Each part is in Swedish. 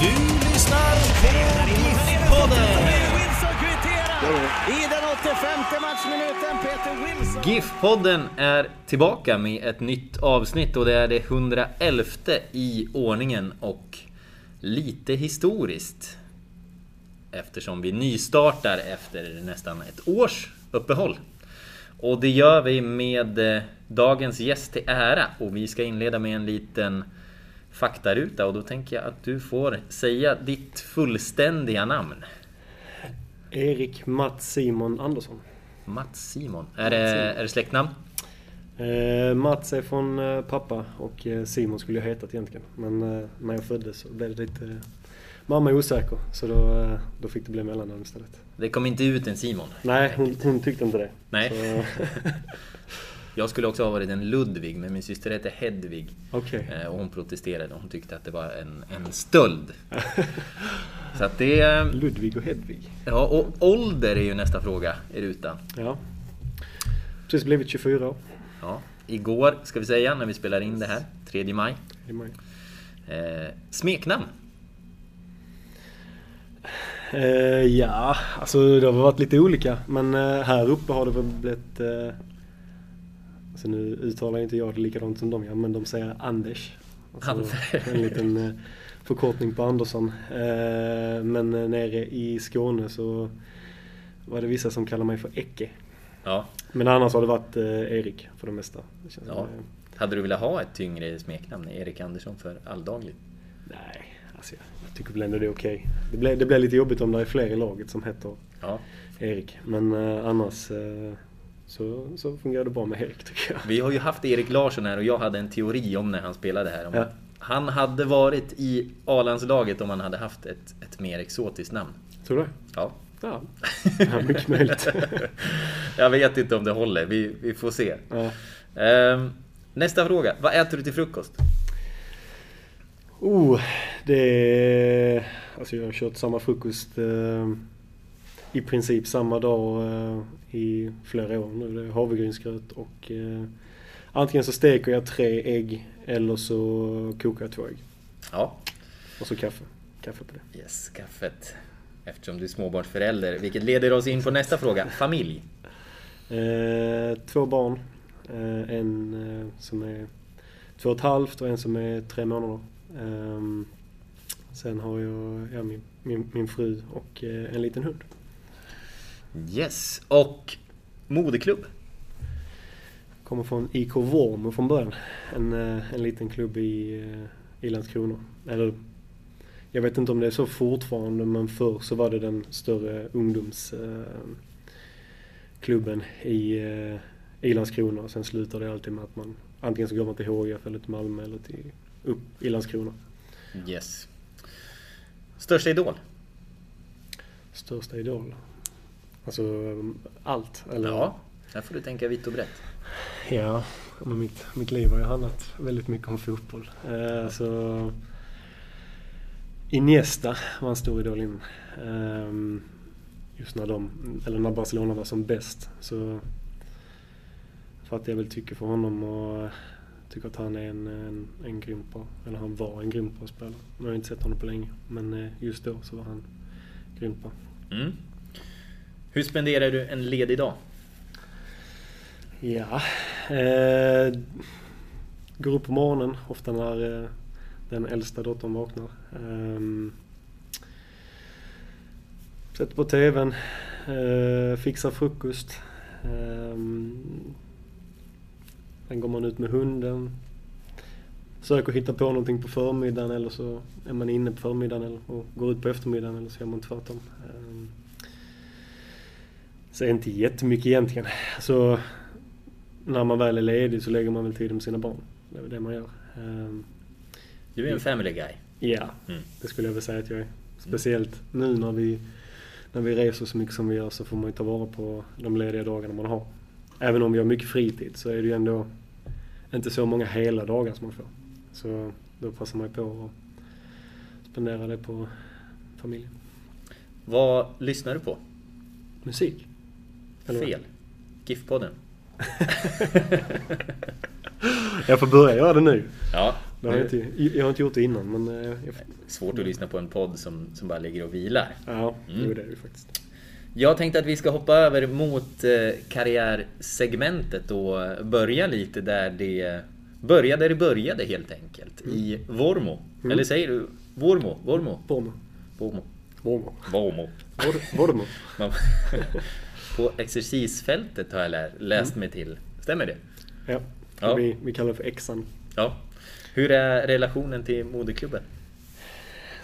Du lyssnar på GIF-podden. I den 85 matchminuten, Peter Wilson. GIF-podden är tillbaka med ett nytt avsnitt och det är det 111 i ordningen och lite historiskt. Eftersom vi nystartar efter nästan ett års uppehåll. Och det gör vi med eh, dagens gäst till ära och vi ska inleda med en liten faktaruta och då tänker jag att du får säga ditt fullständiga namn. Erik Mats Simon Andersson. Mats Simon. Är det, är det släktnamn? Eh, Mats är från eh, pappa och eh, Simon skulle jag hetat egentligen. Men eh, när jag föddes så blev det lite... Eh, mamma är osäker så då, då fick det bli mellannamn istället. Det kom inte ut en Simon. Nej, hon, hon tyckte inte det. Nej. Jag skulle också ha varit en Ludvig, men min syster heter Hedvig. Okej. Eh, Och hon protesterade. Hon tyckte att det var en, en stöld. Så att det... eh, Ludvig och Hedvig. Ja, och ålder är ju nästa fråga i rutan. Ja. Precis blivit 24 år. Ja, igår, ska vi säga, när vi spelar in det här, 3 maj. i maj. Eh, smeknamn? Eh, ja, alltså det har varit lite olika. Men eh, här uppe har det väl blivit... Alltså nu uttalar inte jag det likadant som de gör, men de säger Anders. Alltså, en liten eh, förkortning på Andersson. Eh, men eh, nere i Skåne så var det vissa som kallar mig för Ecke. Ja. Men annars har det varit Erik för det mesta. Det ja. eh, Hade du velat ha ett tyngre smeknamn? Erik Andersson för alldagligt? nej, alltså jag, tycker väl ändå det är okej. Det, blir, det blir lite jobbigt om det är fler i laget som heter Ja. Erik. Men annars så, så fungerar det bra med Erik tycker jag. Vi har ju haft Erik Larsson här och jag hade en teori om när han spelade här. Om Ja. Han hade varit i A-landslaget om han hade haft ett, ett mer exotiskt namn. Tror du det? Ja. Ja, ja mycket möjligt. Jag vet inte om det håller, vi, vi får se. Ja. Ehm, nästa fråga, vad äter du till frukost? Oh, det är... Alltså jag har kört samma frukost eh, i princip samma dag eh, i flera år nu. Det är havregrynsgröt och eh, antingen så steker jag tre ägg eller så kokar jag två ägg. Ja, Och så kaffe. Kaffe på det. yes, kaffet. Eftersom du är småbarnsförälder, vilket leder oss in på nästa fråga. Familj? Eh, två barn. Eh, en eh, som är två och ett halvt och en som är tre månader. Ehm, sen har jag ja, min, min, min fru och en liten hund. Yes, och moderklubb? Kommer från IK Vormo från början. En, eh, en liten klubb i, eh, i Landskrona. Eller, jag vet inte om det är så fortfarande men förr så var det den större ungdomsklubben i, eh, i Landskrona. Och sen slutar det alltid med att man antingen så går man till HIF eller till Malmö eller till, upp i Landskrona. Yes. Största idol? Största idol. Alltså allt. Eller, Ja, där får du tänka vitt och brett. Ja, men mitt, mitt liv har ju handlat väldigt mycket om fotboll. Eh, så Iniesta var en stor idol innan. Eh, just när de, eller när Barcelona var som bäst. Så för att jag väl tycker för honom och tycker att han är en, en, en grym bra, eller han var en grym bra spelare. Nu har jag inte sett honom på länge, men eh, just då så var han grymt bra. Mm. Hur spenderar du en ledig dag? Ja. Eh, går upp på morgonen, ofta när eh, den äldsta dottern vaknar. Eh, sätter på TVn, eh, fixar frukost. Eh, sen går man ut med hunden. Söker hitta på någonting på förmiddagen eller så är man inne på förmiddagen eller, och går ut på eftermiddagen eller så gör man tvärtom. Eh, så inte jättemycket egentligen. Så när man väl är ledig så lägger man väl tid med sina barn. Det är väl det man gör. Ehm, Du är en family guy. Ja, Mm. det skulle jag väl säga att jag är. Speciellt nu när vi, när vi reser så mycket som vi gör så får man ju ta vara på de lediga dagarna man har. Även om vi har mycket fritid så är det ju ändå inte så många hela dagar som man får. Så då passar man ju på att spendera det på familjen. Vad lyssnar du på? Musik? Fel. GIF-podden. Jag får börja göra det nu. Ja. Det har jag, inte, jag har inte gjort det innan men... eh, Jag, Svårt att lyssna på en podd som, som bara ligger och vilar. ja, Mm. jo, det är det faktiskt. Jag tänkte att vi ska hoppa över mot eh, karriärsegmentet och börja lite där det började där det började helt enkelt. I Vormo. Eller säger du Vormo? Vormo? Vormo. Vormo. Bor- Bormo. Man- På exercisfältet har jag lä- läst mig till. Stämmer det? Ja, Ja. Vi, vi kallar det för Exan. Ja. Hur är relationen till moderklubben?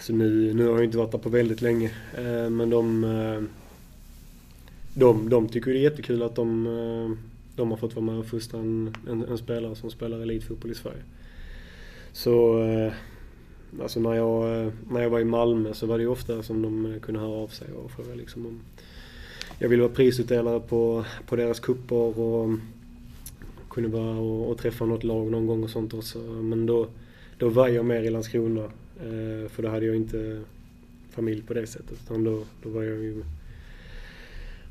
Så nu, nu har jag inte varit där på väldigt länge. Eh, Men de, eh, de, de tycker det är jättekul att de, eh, de har fått vara med och fostra en, en, en spelare som spelar elitfotboll i Sverige. Så alltså när, jag, när jag var i Malmö så var det ofta som de kunde höra av sig och fråga liksom om jag ville vara prisutdelare på, på deras kupper och kunde vara och, och träffa något lag någon gång och sånt också. Men då, då var jag mer i Landskrona. Eh, för då hade jag inte familj på det sättet. Utan då, då var jag ju...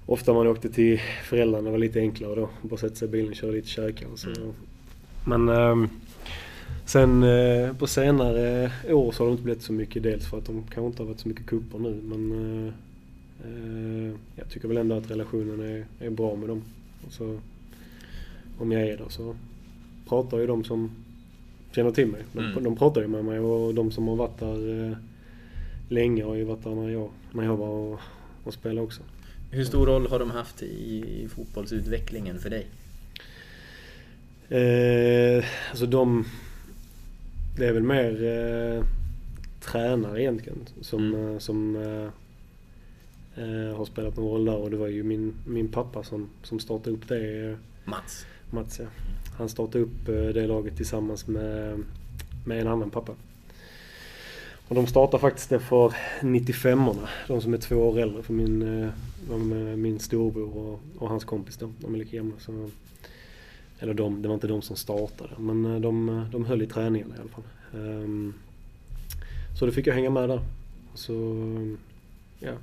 Ofta man åkte till föräldrarna var lite enklare då. Bara sätta sig i bilen och köra lite käka och så. Mm. Men ehm, sen eh, på senare år så har det inte blivit så mycket. Dels för att de kanske inte har varit så mycket kupper nu. Men eh, jag tycker väl ändå att relationen är, är bra med dem. Och så, om jag är där så pratar ju de som känner till mig. De, Mm. de pratar ju med mig och de som har varit där eh, länge har ju varit där när jag, när jag var och, och spelade också. Hur stor roll har de haft i, i fotbollsutvecklingen för dig? Eh, alltså de... Det är väl mer eh, tränare egentligen som, Mm. eh, som eh, eh, har spelat någon roll där och det var ju min, min pappa som, som startade upp det. Mats? Mats ja. Han startade upp eh, det laget tillsammans med, med en annan pappa. Och de startade faktiskt det för 95orna. De som är två år äldre. För min, eh, min storbror och, och hans kompis då. De är lika gamla. Så, eller de, det var inte de som startade. Men eh, de, de höll i träningen i alla fall. Ehm, så då fick jag hänga med där. Så, ja.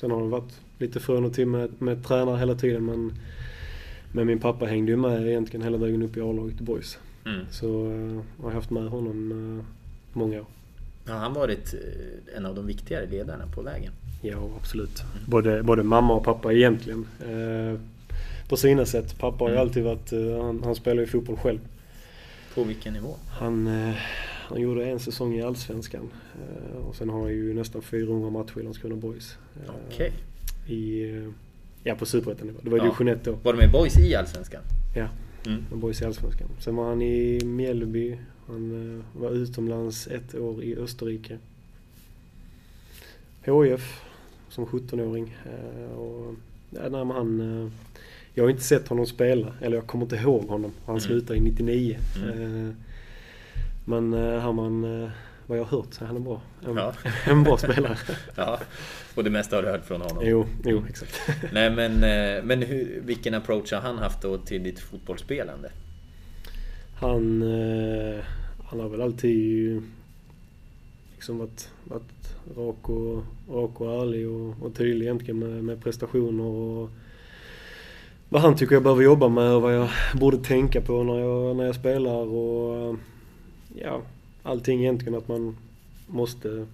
Sen har det varit lite från och till med, med tränare hela tiden. Men, men min pappa hängde ju med egentligen hela vägen upp i A-laget i Boys. Mm. Så eh, jag har haft med honom eh, många år. Har han varit eh, en av de viktigare ledarna på vägen? Ja, absolut. Både, både mamma och pappa egentligen. Eh, på sina sätt. Pappa har ju Mm. alltid varit, han, han spelar ju fotboll själv. På vilken nivå? Han, han gjorde en säsong i Allsvenskan. Eh, och sen har han ju nästan 400 matcher i Landskrona Boys. Eh, Okej. I, eh, ja, på superettanivå. Det var Ja. division 1 då. Var de med boys i Allsvenskan? Ja, Mm. med Boys i Allsvenskan. Sen var han i Mjällby. Han eh, var utomlands ett år i Österrike. HIF som 17-åring. Eh, och, ja, nej, han, jag har inte sett honom spela, eller jag kommer inte ihåg honom. Han Mm. slutade i 99. Mm. Eh, men eh, han, man, eh, vad jag har hört så är han en bra, en, Ja. en bra spelare. Ja. Och det mesta har du hört från honom? jo, jo, exakt. Nej men, eh, men hur, vilken approach har han haft då till ditt fotbollsspelande? Han, eh, han har väl alltid liksom varit, varit rak, och, rak och ärlig och, och tydlig egentligen med, med prestationer och vad han tycker jag behöver jobba med och vad jag borde tänka på när jag, när jag spelar och ja, allting egentligen att man måste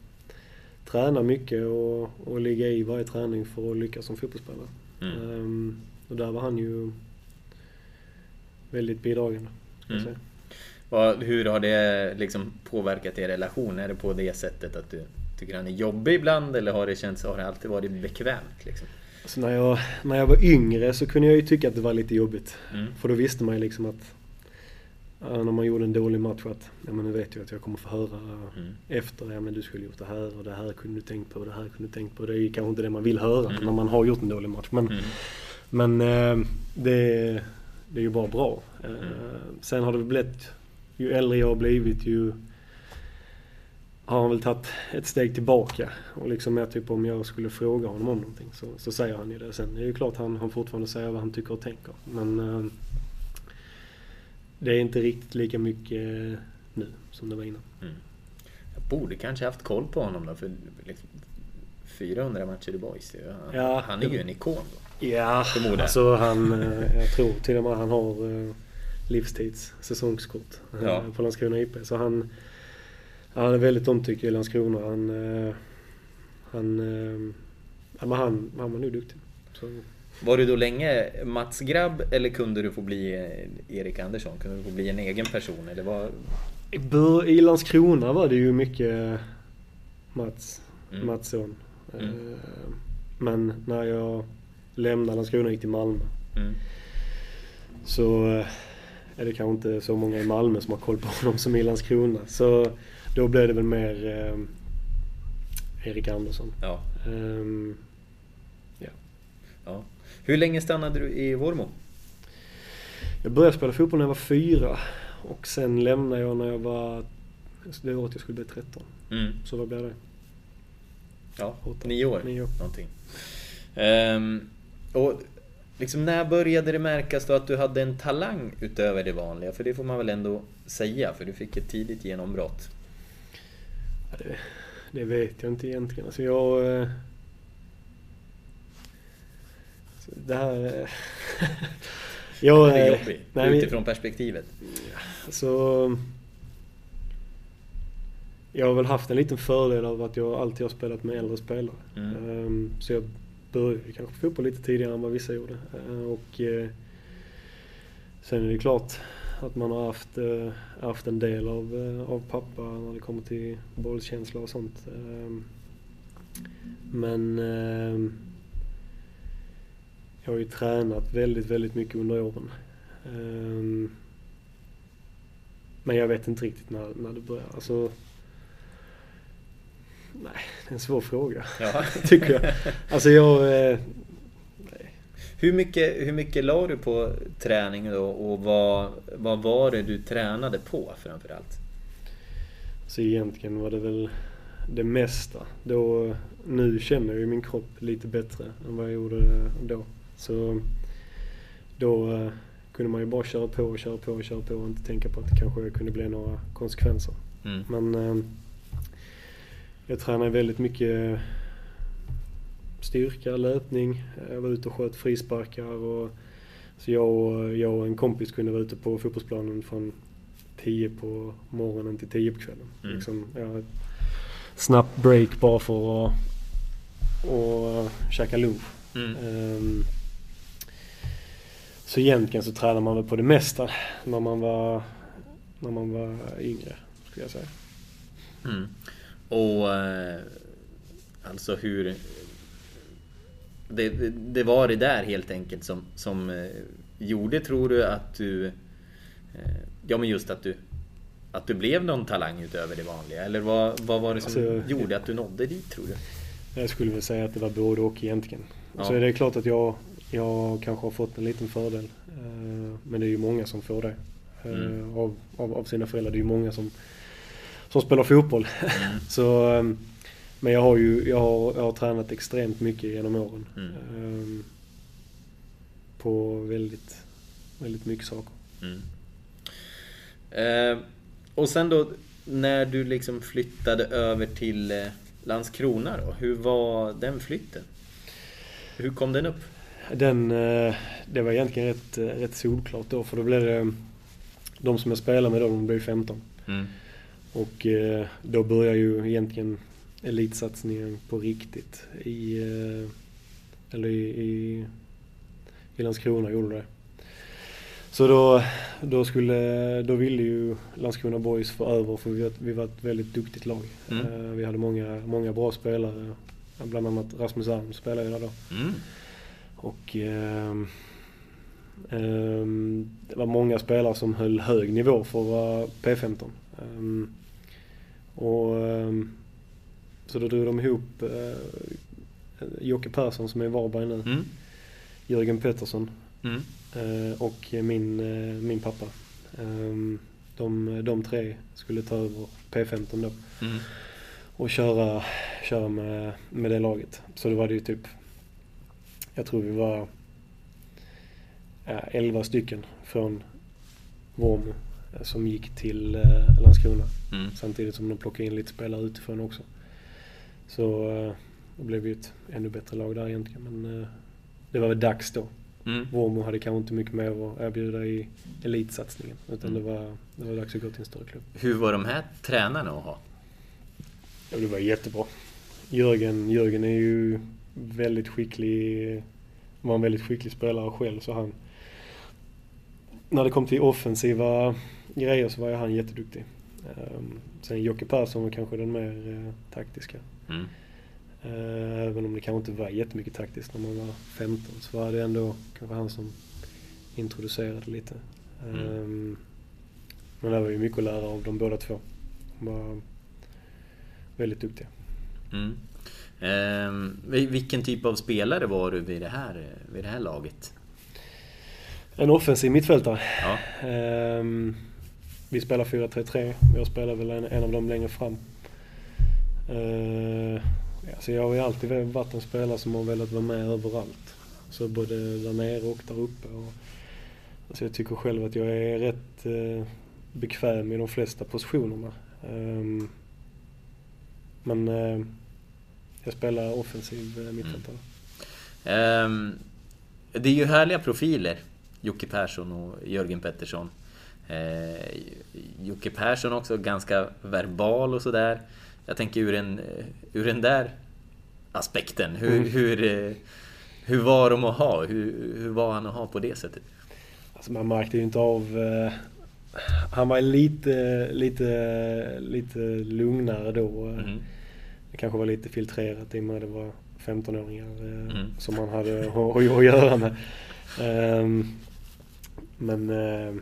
träna mycket och, och ligga i varje träning för att lyckas som fotbollsspelare. Mm. Ehm, och där var han ju väldigt bidragande. Mm. Vad, hur har det liksom påverkat er relation? Är det på det sättet att du tycker han är jobbig ibland eller har det känts, har det alltid varit bekvämt? Liksom? Alltså när, jag, när jag var yngre så kunde jag ju tycka att det var lite jobbigt. Mm. För då visste man ju liksom att när man gjorde en dålig match att ja, men nu vet jag att jag kommer få höra Mm. efter ja men du skulle gjort det här och det här kunde du tänkt på och det här kunde du tänkt på. Det är kanske inte det man vill höra Mm. när man har gjort en dålig match. Men, Mm. men eh, det, det är ju bara bra. Eh, Mm. Sen har det blivit, ju äldre jag har blivit ju har han väl tagit ett steg tillbaka. Och liksom mer typ om jag skulle fråga honom om någonting så, så säger han ju det. Sen är det ju klart han, han fortfarande säger vad han tycker och tänker. Men eh, det är inte riktigt lika mycket nu som det var innan. Jag borde kanske haft koll på honom då, för liksom 400 matcher i ju- Han, Ja. han är ju en ikon då. Ja, alltså han, eh, jag tror till och med han har eh, livstids säsongskort eh, Ja. på Landskrona IP. Så han, han är väldigt omtyckt i Landskrona. Han, han, men han, han var nog duktig. Så, Var du då länge Mats Grabb eller kunde du få bli eh, Erik Andersson? Kunde du få bli en egen person? Eller var... I, Landskrona var det ju mycket Mats, Mm. Mats son. Mm. Eh, Men när jag lämnade Landskrona och gick till Malmö Mm. så eh, är det kanske inte så många i Malmö som har koll på honom som i Landskrona. Så då blev det väl mer eh, Erik Andersson. Ja, Ehm, ja. Hur länge stannade du i Vormo? jag började spela fotboll när jag var fyra och sen lämnade jag när jag var det året jag skulle bli 13. Mm. Så vad blev det? Ja, Åtta. nio år. Nio år. Någonting. Ehm, och liksom när började det märkas då att du hade en talang utöver det vanliga? För det får man väl ändå säga, för du fick ett tidigt genombrott. Ja, det, det vet jag inte egentligen. Alltså jag... eh, så Det här... eh, jag, Den är eh, jobbig, nej, utifrån perspektivet. Så... Jag har väl haft en liten fördel av att jag alltid har spelat med äldre spelare. Mm. Ehm, Så jag började kanske fotboll lite tidigare än vad vissa gjorde. Ehm, Och eh, sen är det klart att man har haft, haft en del av, av pappa när det kommer till bollkänsla och sånt. Ehm, Men jag har ju tränat väldigt, väldigt mycket under åren. Ehm, Men jag vet inte riktigt när, när det börjar. Alltså, nej, det är en svår fråga. Ja. Tycker jag. Alltså jag... Eh, Hur mycket, hur mycket la du på träning då och vad, vad var det du tränade på framförallt? så egentligen var det väl det mesta. Då, nu känner jag ju min kropp lite bättre än vad jag gjorde då. Så då eh, kunde man ju bara köra på och köra på och köra på och inte tänka på att det kanske kunde bli några konsekvenser. Mm. Men eh, jag tränar väldigt mycket styrka, löpning. Jag var ute och sköt frisparkar. Och, så jag och, jag och en kompis kunde vara ute på fotbollsplanen från 10 på morgonen till 10 på kvällen. Mm. Liksom, ja, ett snabbt break bara för att och käka lunch. Mm. Ehm, så egentligen så tränar man väl på det mesta när man var, när man var yngre, skulle jag säga. Mm. Och eh, alltså hur... Det, det, det var det där helt enkelt som, som eh, gjorde, tror du, att du... Eh, ja men just att du... Att du blev någon talang utöver det vanliga? Eller vad, vad var det som Alltså, gjorde att du nådde dit, tror du? Jag skulle väl säga att det var både och egentligen. Ja. Så är det klart att jag, jag kanske har fått en liten fördel. Eh, Men det är ju många som får det. eh, Mm. Av, av, av sina föräldrar. Det är ju många som, som spelar fotboll. Mm. Så, eh, men jag har ju jag har, jag har tränat extremt mycket genom åren. Mm. Eh, På väldigt, väldigt mycket saker. Mm. Eh, och sen då när du liksom flyttade över till eh, Landskrona då, hur var den flytten? Hur kom den upp? Den, eh, det var egentligen rätt, eh, rätt solklart då för då blev det de som jag spelade med då, de blev 15. Mm. Och eh, då börjar ju egentligen elitsatsningen på riktigt i, eh, eller i, i, i Landskrona gjorde det. Så då, då, skulle, då ville ju Landskrona Boys få över för vi var, vi var ett väldigt duktigt lag. Mm. Eh, vi hade många, många bra spelare. Bland annat Rasmus Alm spelade ju där då. Mm. Och ehm, Ehm, det var många spelare som höll hög nivå för att vara P15. Ehm, och, ehm, så då drog de ihop eh, Jocke Persson som är i Varberg nu, Mm. Jörgen Pettersson Mm. eh, och min, eh, min pappa. Ehm, de, de tre skulle ta över P15 då Mm. och köra, köra med, med det laget. Så då var det ju typ, jag tror vi var 11 stycken från Vormo eh, som gick till eh, Landskrona. Mm. Samtidigt som de plockade in lite spelare utifrån också. Så eh, det blev ju ett ännu bättre lag där egentligen. Men det var väl dags då. Mm. Vormo hade kanske inte mycket mer att erbjuda i elitsatsningen. Utan Mm. det, var, det var dags att gå till en större klubb. Hur var de här tränarna att ha? Ja, det var jättebra. Jörgen, Jörgen är ju väldigt skicklig, var en väldigt skicklig spelare själv så han... När det kom till offensiva grejer så var ju han jätteduktig. Um, sen Jocke Persson var kanske den mer eh, taktiska. Mm. Eh, även om det kanske inte var jättemycket taktiskt när man var 15 så var det ändå kanske han som introducerade lite. Mm. Ehm, men det var ju mycket att lära av de båda två. De var väldigt duktiga. Mm. Ehm, vil- vilken typ av spelare var du vid det här, vid det här laget? En offensiv mittfältare. Ja. Ehm, vi spelar 4-3-3. Jag spelar väl en, en av dem längre fram. Alltså jag har ju alltid varit en spelare som har velat vara med överallt. Så både där nere och där uppe. Och, alltså jag tycker själv att jag är rätt eh, bekväm i de flesta positionerna. Men jag spelar offensiv eh, mittfältare. Ehm, det är ju härliga profiler. Jocke Persson och Jörgen Pettersson. Eh, Jocke Persson också ganska verbal och sådär. Jag tänker ur, en, ur den där aspekten. Hur, Mm. hur, eh, hur var de att ha? Hur, hur var han att ha på det sättet? Alltså man märkte ju inte av... Eh, han var lite, lite, lite lugnare då. eh. Mm. Det kanske var lite filtrerat i och med att det var 15-åringar eh, Mm. som han hade att, göra med. Ehm, men eh,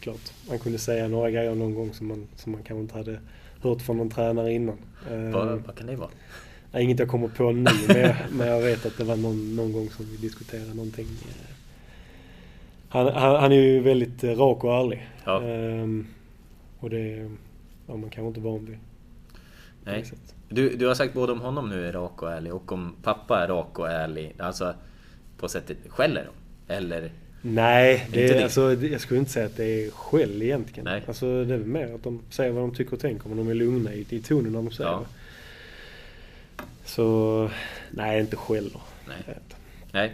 klart, man kunde säga några grejer någon gång som man, som man kanske inte hade hört från någon tränare innan. Ehm, Vad, vad kan det vara? Nej, inget jag kommer på nu, men jag, men jag vet att det var någon, någon gång som vi diskuterade någonting. eh. Han, han, han är ju väldigt rak och ärlig. Ja. Ehm, och det är ja, man kanske inte van vid. Nej. Du, du har sagt både om honom nu är rak och ärlig och om pappa är rak och ärlig. Alltså på sättet skäller de? Eller? Nej, det det. alltså, jag skulle inte säga att det är skäll egentligen. Nej. Alltså, det är mer att de säger vad de tycker och tänker, men de är lugna i, i tonen när de säger Ja. Så, nej, inte skäller. Nej. Nej.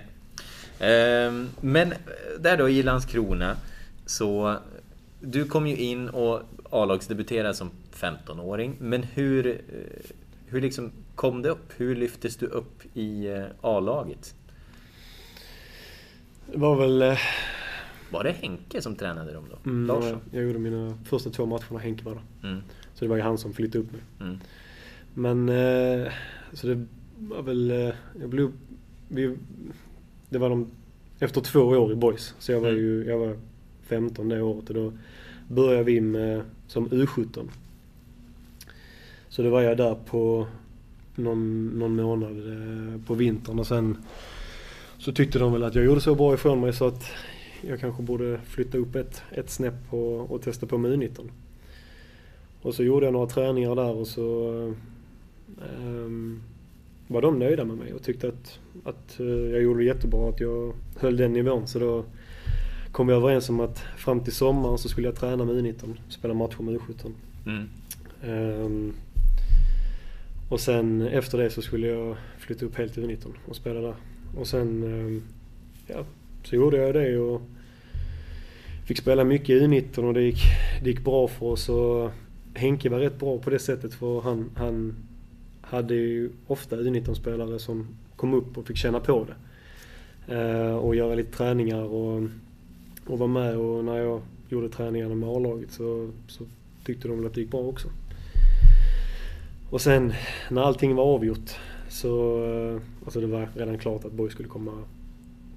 Ehm, men där då i Landskrona så du kom ju in och A-lagsdebuterade som 15-åring. Men hur, eh, hur liksom kom det upp? Hur lyftes du upp i eh, A-laget? Det var väl... eh, Var det Henke som tränade dem då? Mm, Larsson? jag, gjorde mina första två matcher när Henke var där. Mm, Så det var ju han som flyttade upp mig. mm, Men, så det var väl, jag blev, vi, det var de, efter två år i boys. Så jag var Mm. ju, jag var 15 det året och då började vi med, som U17. Så då var jag där på någon, någon månad eh, på vintern och sen så tyckte de väl att jag gjorde så bra ifrån mig så att jag kanske borde flytta upp ett, ett snäpp och, och testa på med U19. Och så gjorde jag några träningar där och så ehm, var de nöjda med mig och tyckte att, att eh, jag gjorde jättebra, att jag höll den nivån. Så då kom vi överens om att fram till sommaren så skulle jag träna med U19, spela matcher med U17. mm, Ehm, och sen efter det så skulle jag flytta upp helt till U19 och spela där. Och sen, ehm, ja, så gjorde jag det och fick spela mycket i U19 och det gick, det gick bra för oss. Och Henke var rätt bra på det sättet för han, han hade ju ofta U19-spelare som kom upp och fick känna på det. Eh, och göra lite träningar och, och vara med och när jag gjorde träningarna med A-laget så, så tyckte de väl att det gick bra också. Och sen när allting var avgjort så, eh, alltså det var redan klart att Borg skulle komma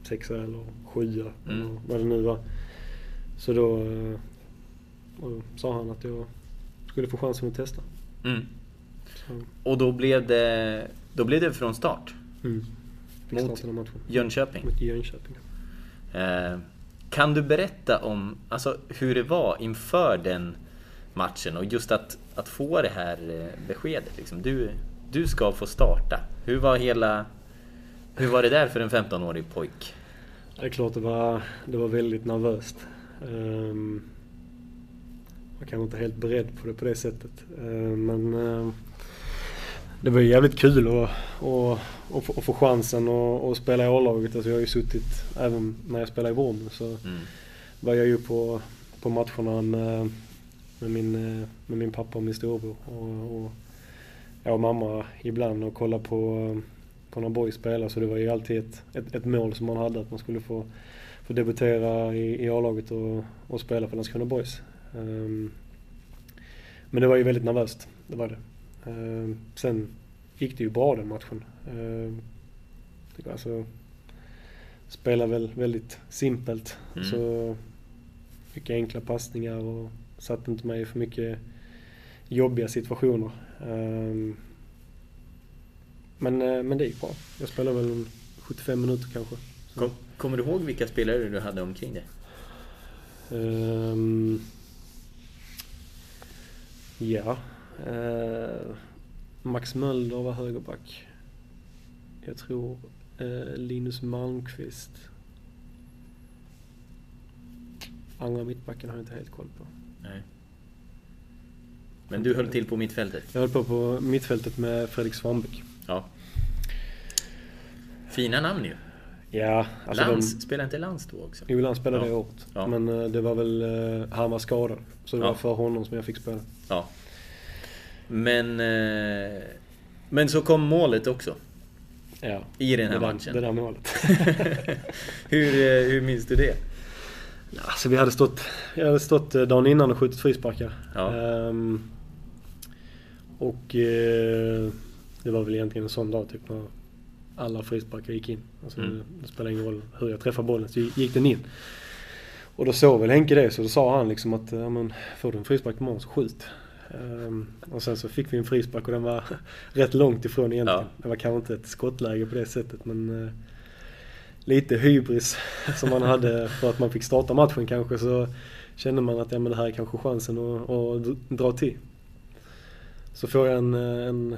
sexa eller sjua Mm. eller vad det nu var. Så då eh, sa han att jag skulle få chansen att testa. Mm. Och då blev det, då blev det från start. mm. Fick Mot- starta den matchen. Jönköping. Mot Jönköping. Eh, kan du berätta om alltså, hur det var inför den matchen och just att, att få det här eh, beskedet? Liksom. Du, du ska få starta. Hur var hela... Hur var det där för en 15-årig pojk? Det är klart det var, det var väldigt nervöst. Um, jag kanske inte helt beredd på det på det sättet. Ehm, men ehm, det var ju jävligt kul att, att, få, att få chansen att, spela i A-laget. Alltså jag har ju suttit, även när jag spelade i Vårby så Mm. var jag ju på, på matcherna med, med, min, eh, med min pappa och min storebror. Och, och jag och mamma ibland och kollade på, på när boys spela. Så det var ju alltid ett, ett, ett mål som man hade att man skulle få, få debutera i, i A-laget och, och spela för Landskrona Boys. Ehm, men det var ju väldigt nervöst, det var det. Ehm, sen gick det ju bra den matchen. Um, alltså, spelade väl väldigt simpelt. Mm. Så mycket enkla passningar och satte inte mig i för mycket jobbiga situationer. Ehm, men, eh, men det gick bra. Jag spelade väl en 75 minuter kanske. Kom, kommer du ihåg vilka spelare du hade omkring dig? ehm, ja. Eh, Max Mölder var högerback. Jag tror eh, Linus Malmqvist. Andra mittbacken har jag inte helt koll på. Nej. Men du höll till på mittfältet? Jag höll på på mittfältet med Fredrik Svanbäck. Ja. Fina namn ju. Ja, alltså Lans, de, spelade inte Lans då också? Jo, Lans spelade Ja. det året. Ja. Men eh, det var väl, eh, han var skadad. Så det Ja. var för honom som jag fick spela. Ja. Men... Eh, men så kom målet också. Ja. I den här det där, matchen. Det där målet. hur, hur minns du det? Alltså vi hade stått, jag hade stått eh, dagen innan och skjutit frisparkar. Ja. Ehm, och eh, det var väl egentligen en sån dag typ när alla frisparkar gick in. Alltså, Mm. det, spelar ingen roll hur jag träffar bollen så gick den in. Och då såg väl Henke det så då sa han liksom att ja, men, får du en frispark på morgon så skjut. Ehm, och sen så fick vi en frispark och den var rätt långt ifrån egentligen. Ja. Det var kanske inte ett skottläge på det sättet men eh, lite hybris som man hade för att man fick starta matchen kanske så kände man att ja, men det här är kanske chansen att, att dra till. Så får jag en, eh, en,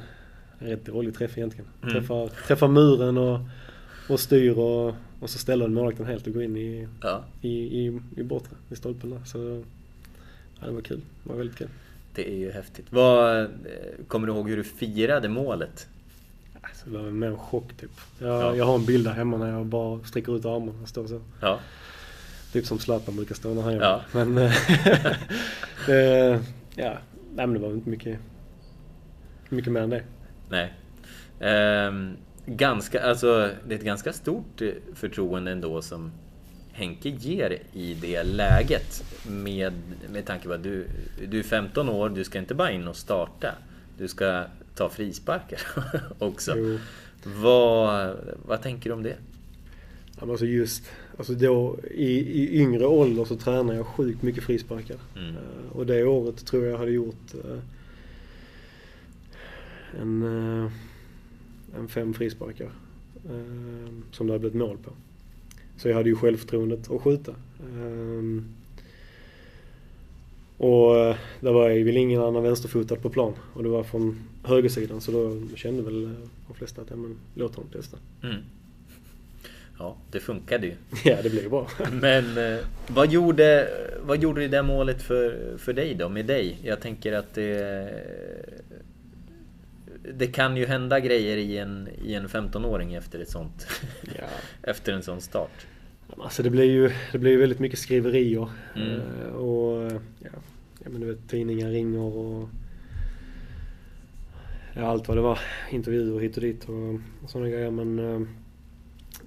rätt dålig träff egentligen. Mm. Träffar, träffar muren och, och styr och, och så ställer målvakten helt och går in i, Ja. i, i, i bortre, i stolpen där. Så ja, det var kul. Det var väldigt kul. Det är ju häftigt. Vad, eh, kommer du ihåg hur du firade målet? Alltså, det var mer en chock typ. Jag, Ja. jag har en bild där hemma när jag bara sträcker ut armarna och står så. Ja. Typ som Zlatan brukar stå när han gör Ja. Men eh, det, ja, nej, men det var inte mycket, mycket mer än det. Nej. Ehm, ganska, alltså, det är ett ganska stort eh, förtroende ändå som Henke ger i det läget. Med, med tanke på att du, du är 15 år, du ska inte bara in och starta. Du ska ta frisparkar också. Jo. Vad, vad tänker du om det? Alltså just, alltså då i, i yngre ålder så tränade jag sjukt mycket frisparkar. Mm. Eh, och det året tror jag jag hade gjort eh, en, eh, en fem frisparkar. som det hade blivit mål på. Så jag hade ju självförtroendet att skjuta. Och det var ju väl ingen annan vänsterfotad på plan. Och det var från högersidan så då kände väl eh, de flesta att ja, men, låt honom testa. Mm. Ja, det funkade ju. Ja, det blev bra. Men eh, vad gjorde, vad gjorde det där målet för, för dig då, med dig? Jag tänker att det... Det kan ju hända grejer i en, i en 15-åring efter ett sånt... Ja. efter en sån start. Alltså det blir ju det blir väldigt mycket skriverier. Mm. Eh, och ja, men du vet tidningar ringer och ja, allt vad det var. Intervjuer hit och dit och, sådana grejer. Men eh,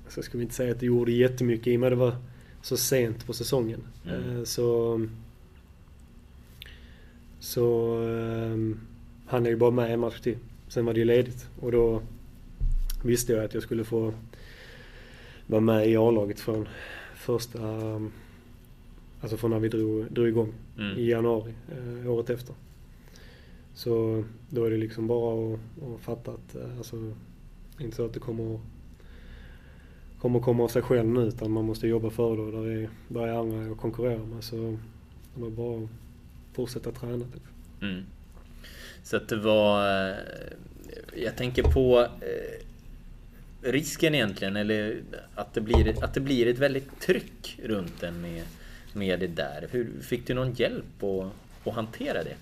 så jag skulle inte säga att det gjorde jättemycket i och med att det var så sent på säsongen. Mm. Eh, så så eh, hann jag ju bara med en match till. Sen var det ju ledigt och då visste jag att jag skulle få var med i A-laget från första, alltså från när vi drog, drog igång Mm. i januari eh, året efter. Så då är det liksom bara att, att fatta att, eh, alltså, inte så att det kommer kommer komma av sig själv nu utan man måste jobba för det och där är, där är andra att konkurrera med. Så det var bara att fortsätta träna. Typ. Mm. Så att det var... Eh, jag tänker på eh, risken egentligen, eller att det blir, att det blir ett väldigt tryck runt en med, med det där. Hur, fick du någon hjälp att, att hantera det?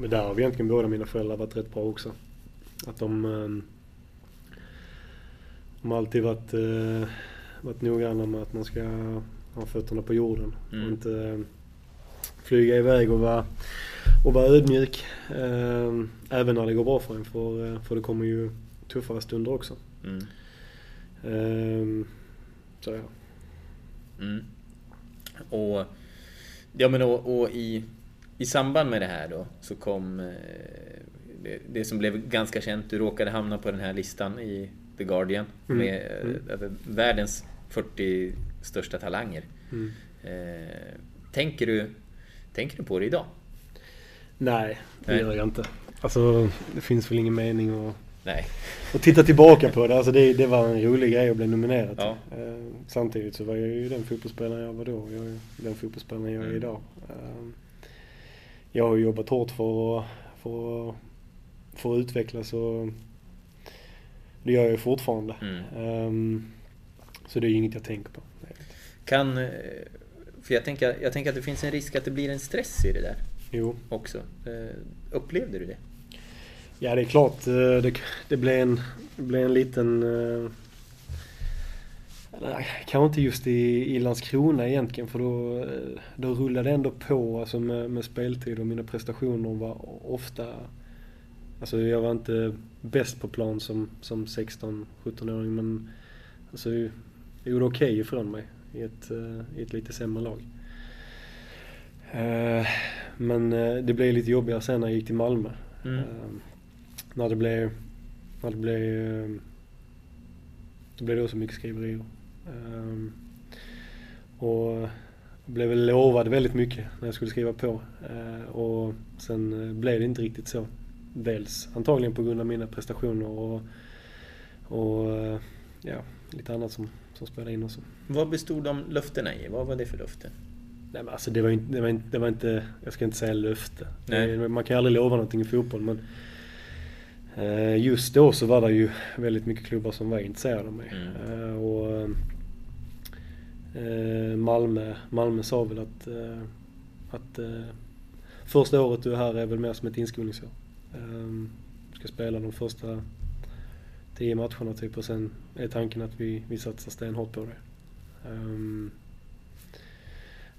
Men där har vi egentligen båda mina föräldrar varit rätt bra också. Att de, eh, de har alltid varit, eh, varit noggranna med att man ska ha fötterna på jorden Mm. och inte eh, flyga iväg och vara, och vara ödmjuk. Eh, även när det går bra för en för, eh, för det kommer ju tuffare stunder också. Mm. Så ja. Mm. Och, ja, men och, och i, i samband med det här då så kom eh, det, det som blev ganska känt. Du råkade hamna på den här listan i The Guardian Mm. med eh, Mm. världens 40 största talanger. Mm. Eh, tänker, du, tänker du på det idag? Nej, det Nej. gör jag inte. Alltså det finns väl ingen mening att Nej. Och titta tillbaka på det, alltså det, det var en rolig grej att bli nominerad. Ja. Eh, samtidigt så var jag ju den fotbollsspelaren jag var då jag är den fotbollsspelaren jag är Mm. idag. Eh, jag har jobbat hårt för att, för, för att utvecklas och det gör jag ju fortfarande. Mm. Eh, så det är ju inget jag tänker på. Kan... eh, För jag tänker, jag tänker att det finns en risk att det blir en stress i det där Jo, också. Eh, Upplevde du det? ja det är klart eh, det, det blev en, det blev en liten eller, Kanske inte just i, i Landskrona egentligen för då, då rullade det ändå på alltså med, med speltid och mina prestationer var ofta Alltså jag var inte bäst på plan som, som 16-17-åring men alltså, jag gjorde okej ifrån mig i ett, eh, i ett lite sämre lag. Eh, Men eh, det blev lite jobbigare sen när jag gick till Malmö. Mm. När det blev, när det blev, det blev då så mycket skriverier. Eh, Och blev väl lovad väldigt mycket när jag skulle skriva på. Eh, Och sen eh, blev det inte riktigt så. Dels antagligen på grund av mina prestationer och, och eh, ja, lite annat som, som spelade in också. Vad bestod de löftena i? Vad var det för löften? Nej men alltså det var, inte, det, var inte, det var inte, jag ska inte säga löfte. Nej. Man kan ju aldrig lova någonting i fotboll men just då så var det ju väldigt mycket klubbar som var intresserade av mig. Mm. Och Eh, Malmö, Malmö sa väl att, eh, att eh, första året du är här är väl mer som ett inskolningsår. Ehm, du ska spela de första tio matcherna typ och sen är tanken att vi, vi satsar stenhårt på det. Ehm,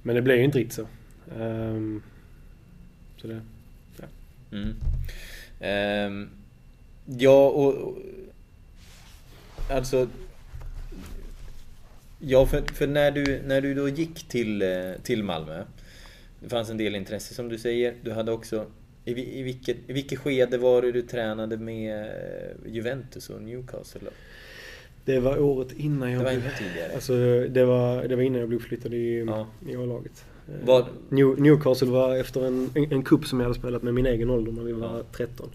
men det blev ju inte riktigt så. Ehm, så det, Mm. Um, ja, och, och... Alltså... Ja, för, för när, du, när du då gick till, eh, till Malmö. Det fanns en del intresse som du säger. Du hade också... I, i, vilket, I vilket skede var det du tränade med eh, Juventus och Newcastle? Då? det var året innan jag Det var blev... ännu tidigare. Alltså det var, det var innan jag blev flyttad i, Ja. i A-laget. Eh, Vad- New, Newcastle var efter en, en, en cup som jag hade spelat med min egen ålder när vi var Ja. 13.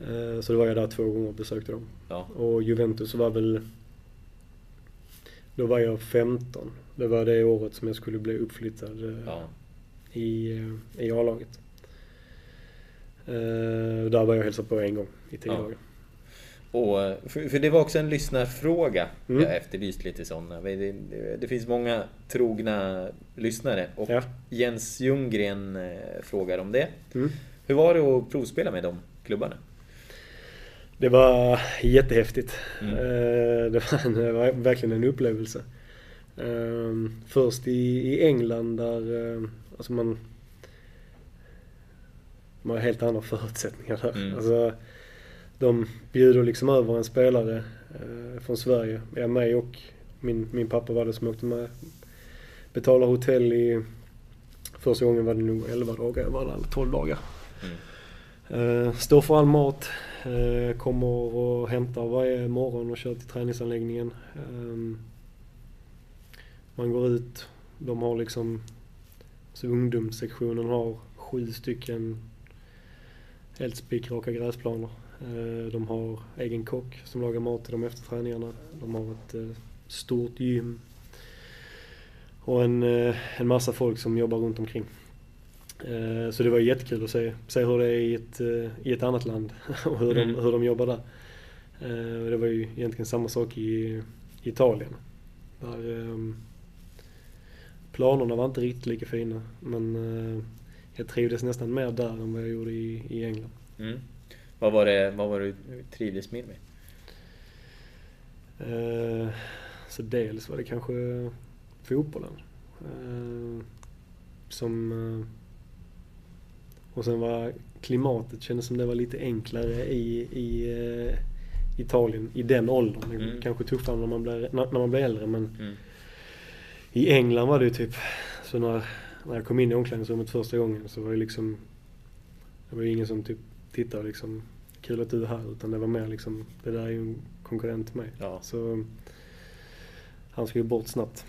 Eh, Så då var jag där två gånger och besökte dem. Ja. Och Juventus var väl... Då var jag 15. Det var det året som jag skulle bli uppflyttad eh, ja. i, eh, i A-laget. Eh, Där var jag och hälsade på en gång i tio Ja. dagar. Och, för, för det var också en lyssnarfråga. Mm. Jag efterlyst lite sådana. Det, det, finns många trogna lyssnare. Och Ja. Jens Ljunggren frågar om det. Mm. Hur var det att provspela med de klubbarna? Det var jättehäftigt. Mm. Eh, Det var, en, det var verkligen en upplevelse. Eh, Först i, i England där eh, alltså man, man har helt andra förutsättningar där. Mm. Alltså, de bjuder liksom över en spelare eh, från Sverige. Jag mig och min, min pappa var det som åkte med. Betalar hotell i, första gången var det nog 11 dagar, jag var där 12 dagar. Mm. Står för all mat. Eh, kommer och hämtar varje morgon och kör till träningsanläggningen. Ehm, man går ut. De har liksom, så ungdomssektionen har sju stycken helt spikraka gräsplaner. Eh, de har egen kock som lagar mat till dem efter träningarna. De har ett eh, stort gym. Och en, en massa folk som jobbar runt omkring. Så det var jättekul att se, se hur det är i ett, i ett annat land och hur, mm. de, hur de jobbar där. Det var ju egentligen samma sak i, Italien. Där, ehm, planerna var inte riktigt lika fina men jag trivdes nästan mer där än vad jag gjorde i, i England. Mm. Vad var det, vad var det du trivdes mer med? Eh, så dels var det kanske fotbollen. Eh, som... Och sen var klimatet kändes som det var lite enklare i, i eh, Italien i den åldern. Mm. Kanske tuffare när man blir, när, när man blir äldre men mm. i England var det ju typ så när, när jag kom in i omklädningsrummet första gången så var det liksom det var ju ingen som typ tittade liksom kul att du är här utan det var mer liksom det där är ju en konkurrent till mig. Ja. Så han ska ju bort snabbt.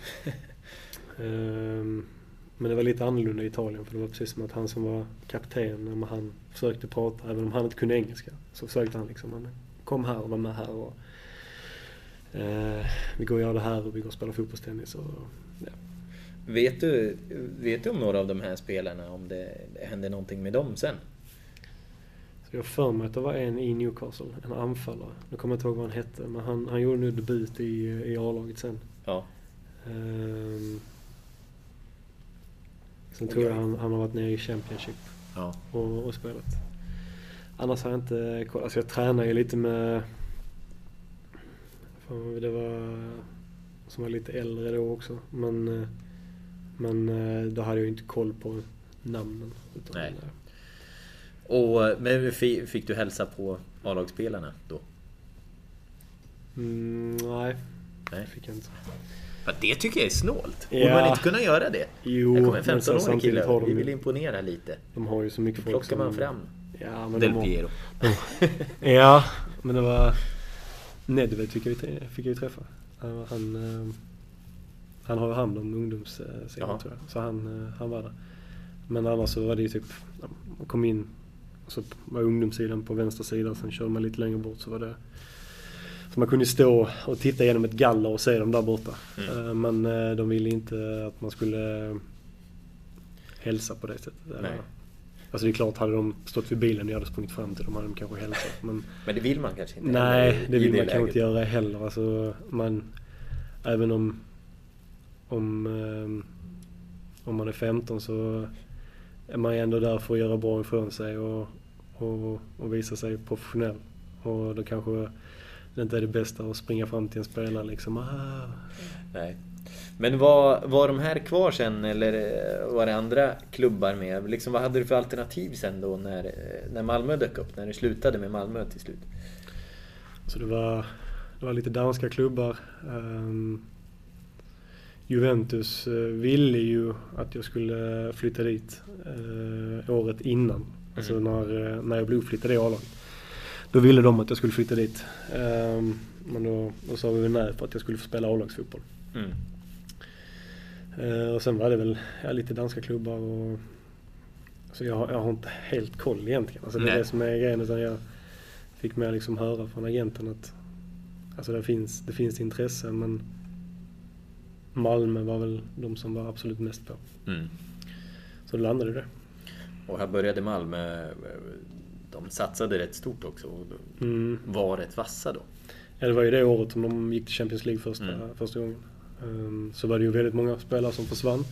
um, men det var lite annorlunda i Italien för det var precis som att han som var kapten, han försökte prata, även om han inte kunde engelska, så försökte han liksom, han kom här och var med här och uh, vi går och gör det här och vi går och spelar fotbollstennis och ja. Vet du, vet du om några av de här spelarna, om det hände någonting med dem sen? Så jag för mig att det var en i Newcastle, en anfallare. Nu kommer jag inte ihåg vad han hette, men han, han gjorde nu debut i, i A-laget sen. Ja. Um, sen tror jag han, han har varit nere i Championship ja. och, och spelat. Annars har jag inte kollat. Alltså jag tränar ju lite med... Det var... Som var lite äldre då också. Men, men då hade jag ju inte koll på namnen. Utan Nej. Och, men fick du hälsa på A-lagsspelarna då? Mm, nej, nej, fick jag inte. Ja, det tycker jag är snålt. Borde ja. man inte kunna göra det? Jo, Här kommer en 15-årig kille. De... Vi vill imponera lite. De har ju så mycket folk plockar man fram ja, men Del Piero. De... ja, men det var... Nedved fick jag, fick jag ju träffa. Han, han, eh, han har hand om ungdomssidan tror jag. Så han, eh, han var där. Men annars så var det ju typ... kom in så var ungdomssidan på vänster sida, sen körde man lite längre bort så var det så man kunde stå och titta genom ett galler och se dem där borta. Mm. Eh, men eh, de ville inte att man skulle hälsa på det sättet. Nej. Alltså det är klart, hade de stått vid bilen och jag hade sprungit fram till dem hade de kanske hälsat. Men, men det vill man kanske inte? Nej, det vill man kanske inte göra heller. Alltså, man, även om, om, eh, om man är 15 så är man ändå där för att göra bra ifrån sig och och, och visa sig professionell. Och då kanske det inte är det bästa att springa fram till en spelare liksom. Ah. Nej. Men var, var de här kvar sen eller eh, var det andra klubbar med? Liksom, vad hade du för alternativ sen då när, eh, när Malmö dök upp? När du slutade med Malmö till slut? Så det var, det var lite danska klubbar. Um, Juventus uh, ville ju att jag skulle flytta dit uh, året innan. Alltså mm. när, eh, när jag blev uppflyttad i A-laget. Då ville de att jag skulle flytta dit. Um, men då, då sa vi nej för att jag skulle få spela A-lagsfotboll. Mm. Uh, och sen var det väl ja, lite danska klubbar och... Så jag, jag har inte helt koll egentligen. Alltså det är det som är grejen. Utan jag fick mer liksom höra från agenten att alltså det, finns, det finns intresse men Malmö var väl de som var absolut mest på. Mm. Så då landade det. Och här började Malmö, de satsade rätt stort också och mm. var rätt vassa då. Ja, det var ju det året som de gick till Champions League första, mm. första gången. Um, så var det ju väldigt många spelare som försvann.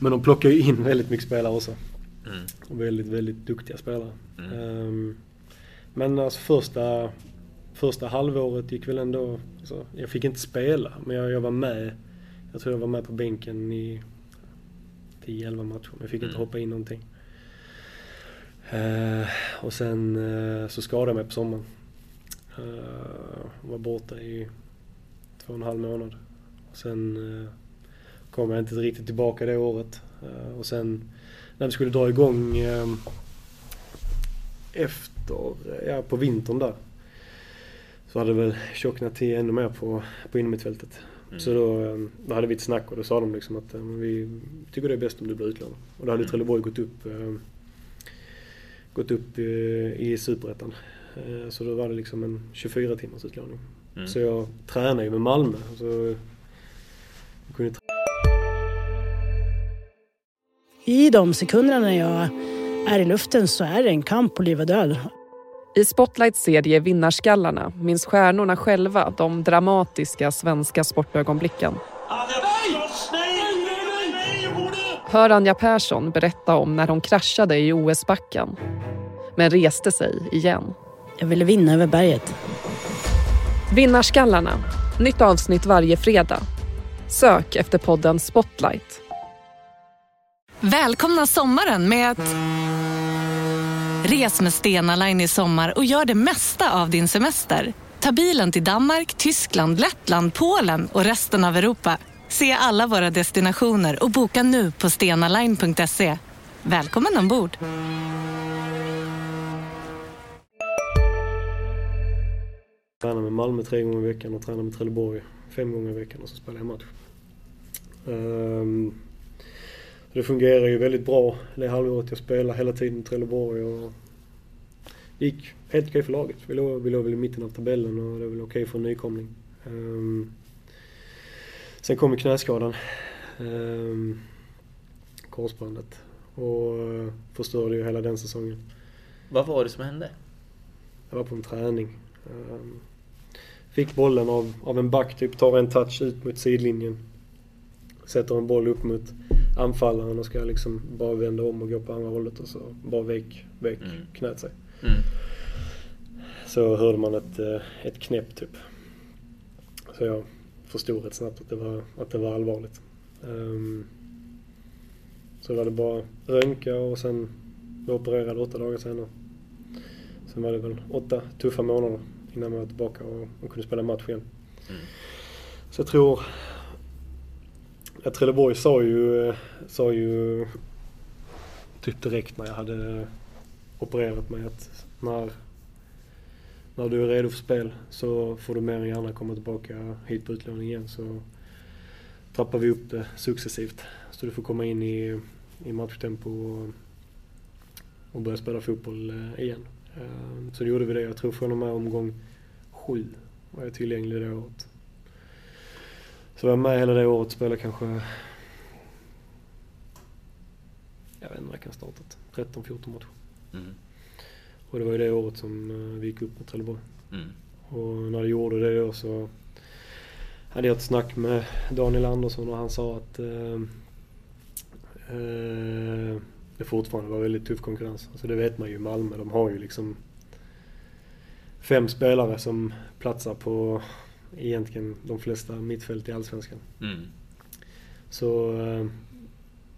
Men de plockade ju in väldigt mycket spelare också. Mm. Och väldigt, väldigt duktiga spelare. Um, men alltså första, första halvåret gick väl ändå... Alltså, jag fick inte spela, men jag, jag var med. Jag tror jag var med på bänken i 10-11 matcher. Men jag fick inte mm. hoppa in någonting. Eh, och sen eh, så skadade jag mig på sommaren. Eh, var borta i två och en halv månad. Och sen eh, kom jag inte riktigt tillbaka det året. Och sen när vi skulle dra igång efter, ja på vintern där. Så hade det väl tjocknat till ännu mer på, på innermittfältet. Mm. Så då, då hade vi ett snack och då sa de liksom att vi tycker det är bäst om du blir utlånad. Och då hade mm. Trelleborg gått upp, gått upp i Superettan. Så då var det liksom en 24 timmars utlåning. Mm. Så jag tränade ju med Malmö. Så kunde I de sekunderna när jag är i luften så är det en kamp på liv och död. I Spotlights serie Vinnarskallarna minns stjärnorna själva de dramatiska svenska sportögonblicken. Hör Anja Persson berätta om när hon kraschade i OS-backen men reste sig igen. Jag ville vinna över berget. Vinnarskallarna. Nytt avsnitt varje fredag. Sök efter podden Spotlight. Välkomna sommaren med att... Res med Stena Line i sommar och gör det mesta av din semester. Ta bilen till Danmark, Tyskland, Lettland, Polen och resten av Europa. Se alla våra destinationer och boka nu på stenaline.se. Välkommen ombord! Jag Tränar med Malmö tre gånger i veckan och tränar med Trelleborg fem gånger i veckan och så spelar jag match. Um, det fungerar ju väldigt bra det halvåret jag spelade hela tiden i Trelleborg och det gick helt okej för laget. Vi låg, vi låg väl i mitten av tabellen och det var väl okej för en nykomling. Um, sen kom knäskadan. Um, korsbandet. Och uh, förstörde ju hela den säsongen. Vad var det som hände? Jag var på en träning. Um, fick bollen av, av en back, typ tar en touch ut mot sidlinjen. Sätter en boll upp mot anfallaren och ska liksom bara vända om och gå på andra hållet och så bara vek, vek mm. knät sig. Mm. Så hörde man ett, eh, ett knäpp typ. Så jag förstod rätt snabbt att det var, att det var allvarligt. Um, så var det bara röntga och sen var opererad åtta dagar senare. Sen var det väl åtta tuffa månader innan man var tillbaka och, och kunde spela match igen. Mm. Så jag tror... Ja, Trelleborg sa ju, sa ju typ direkt när jag hade opererat mig att när, när du är redo för spel så får du mer än gärna komma tillbaka hit på utlåning igen. Så trappar vi upp det successivt. Så du får komma in i, i matchtempo och, och börja spela fotboll eh, igen. Eh, så så gjorde vi det. Jag tror från och med omgång sju var jag tillgänglig det året. Så var jag med hela det året och spelade kanske... Jag vet inte när jag kan ha startat. 13-14 matcher. Mm. Och det var ju det året som eh, vi gick upp med Trelleborg. Mm. Och när jag gjorde det så hade jag ett snack med Daniel Andersson och han sa att eh, eh, det fortfarande var väldigt tuff konkurrens. Alltså det vet man ju i Malmö. De har ju liksom fem spelare som platsar på egentligen de flesta mittfält i Allsvenskan. Mm. Så eh,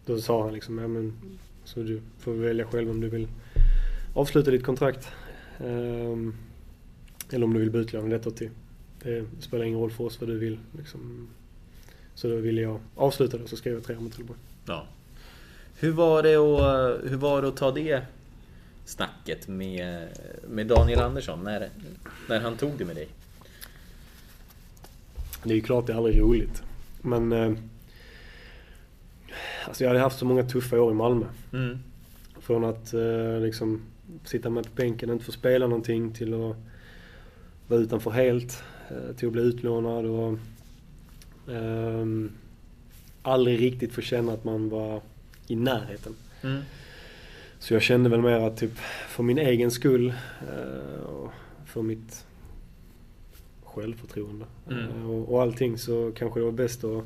då sa han liksom, ja men så du får välja själv om du vill avsluta ditt kontrakt. Um, eller om du vill utlånad ett år till. Det spelar ingen roll för oss vad du vill. Liksom. Så då ville jag avsluta det och så skrev jag tre år med Trelleborg. Ja. Hur var det att, hur var det att ta det snacket med, med Daniel Andersson när, när han tog det med dig? Det är ju klart det är aldrig roligt. Men eh, alltså jag hade haft så många tuffa år i Malmö. Mm. Från att eh, liksom sitta med på bänken och inte få spela någonting till att vara utanför helt. Eh, till att bli utlånad och eh, aldrig riktigt få känna att man var i närheten. Mm. Så jag kände väl mer att typ för min egen skull eh, och för mitt självförtroende mm. Eh, och, och allting så kanske det var bäst att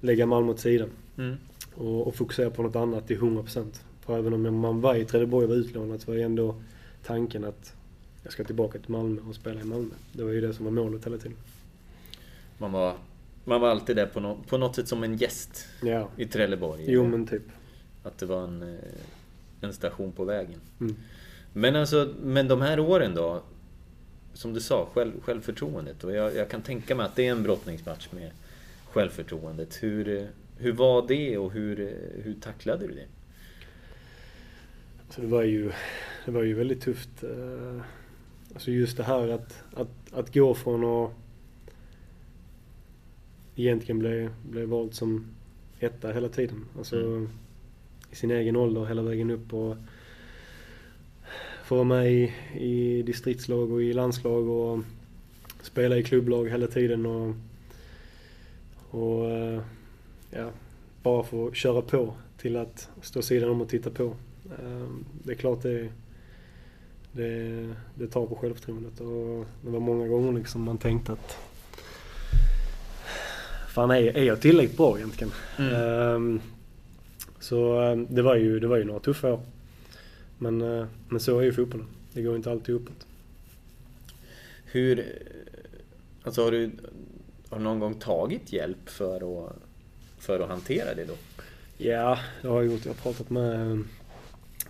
lägga Malmö åt sidan. Mm. Och, och, fokusera på något annat till 100%. För även om man var i Trelleborg och var utlånad så var ju ändå tanken att jag ska tillbaka till Malmö och spela i Malmö. Det var ju det som var målet hela tiden. Man var, man var alltid där på, no, på något sätt som en gäst ja. i Trelleborg? Jo men typ. Att det var en, eh, en station på vägen. Mm. Men alltså, men de här åren då? Som du sa, själv, självförtroendet. Och jag, jag kan tänka mig att det är en brottningsmatch med självförtroendet. Hur, hur var det och hur, hur tacklade du det? Så det var ju det var ju väldigt tufft. Eh, alltså just det här att, att, att gå från att egentligen bli, bli vald som etta hela tiden. Alltså mm. i sin egen ålder hela vägen upp och få vara med i, i distriktslag och i landslag och spela i klubblag hela tiden och, och eh, ja, bara få köra på till att stå sidan om och titta på. Ehm, det är klart det, det, det tar på självförtroendet och det var många gånger liksom man tänkte att Fan är, är jag tillräckligt bra egentligen? Mm. Um, så ehm, det var, ju, det var ju några tuffa år. Men, uh, men så är ju fotbollen. Det går inte alltid uppåt. Hur... Alltså har du, har du någon gång tagit hjälp för att, för att hantera det då? Ja, det har jag gjort. Jag har pratat med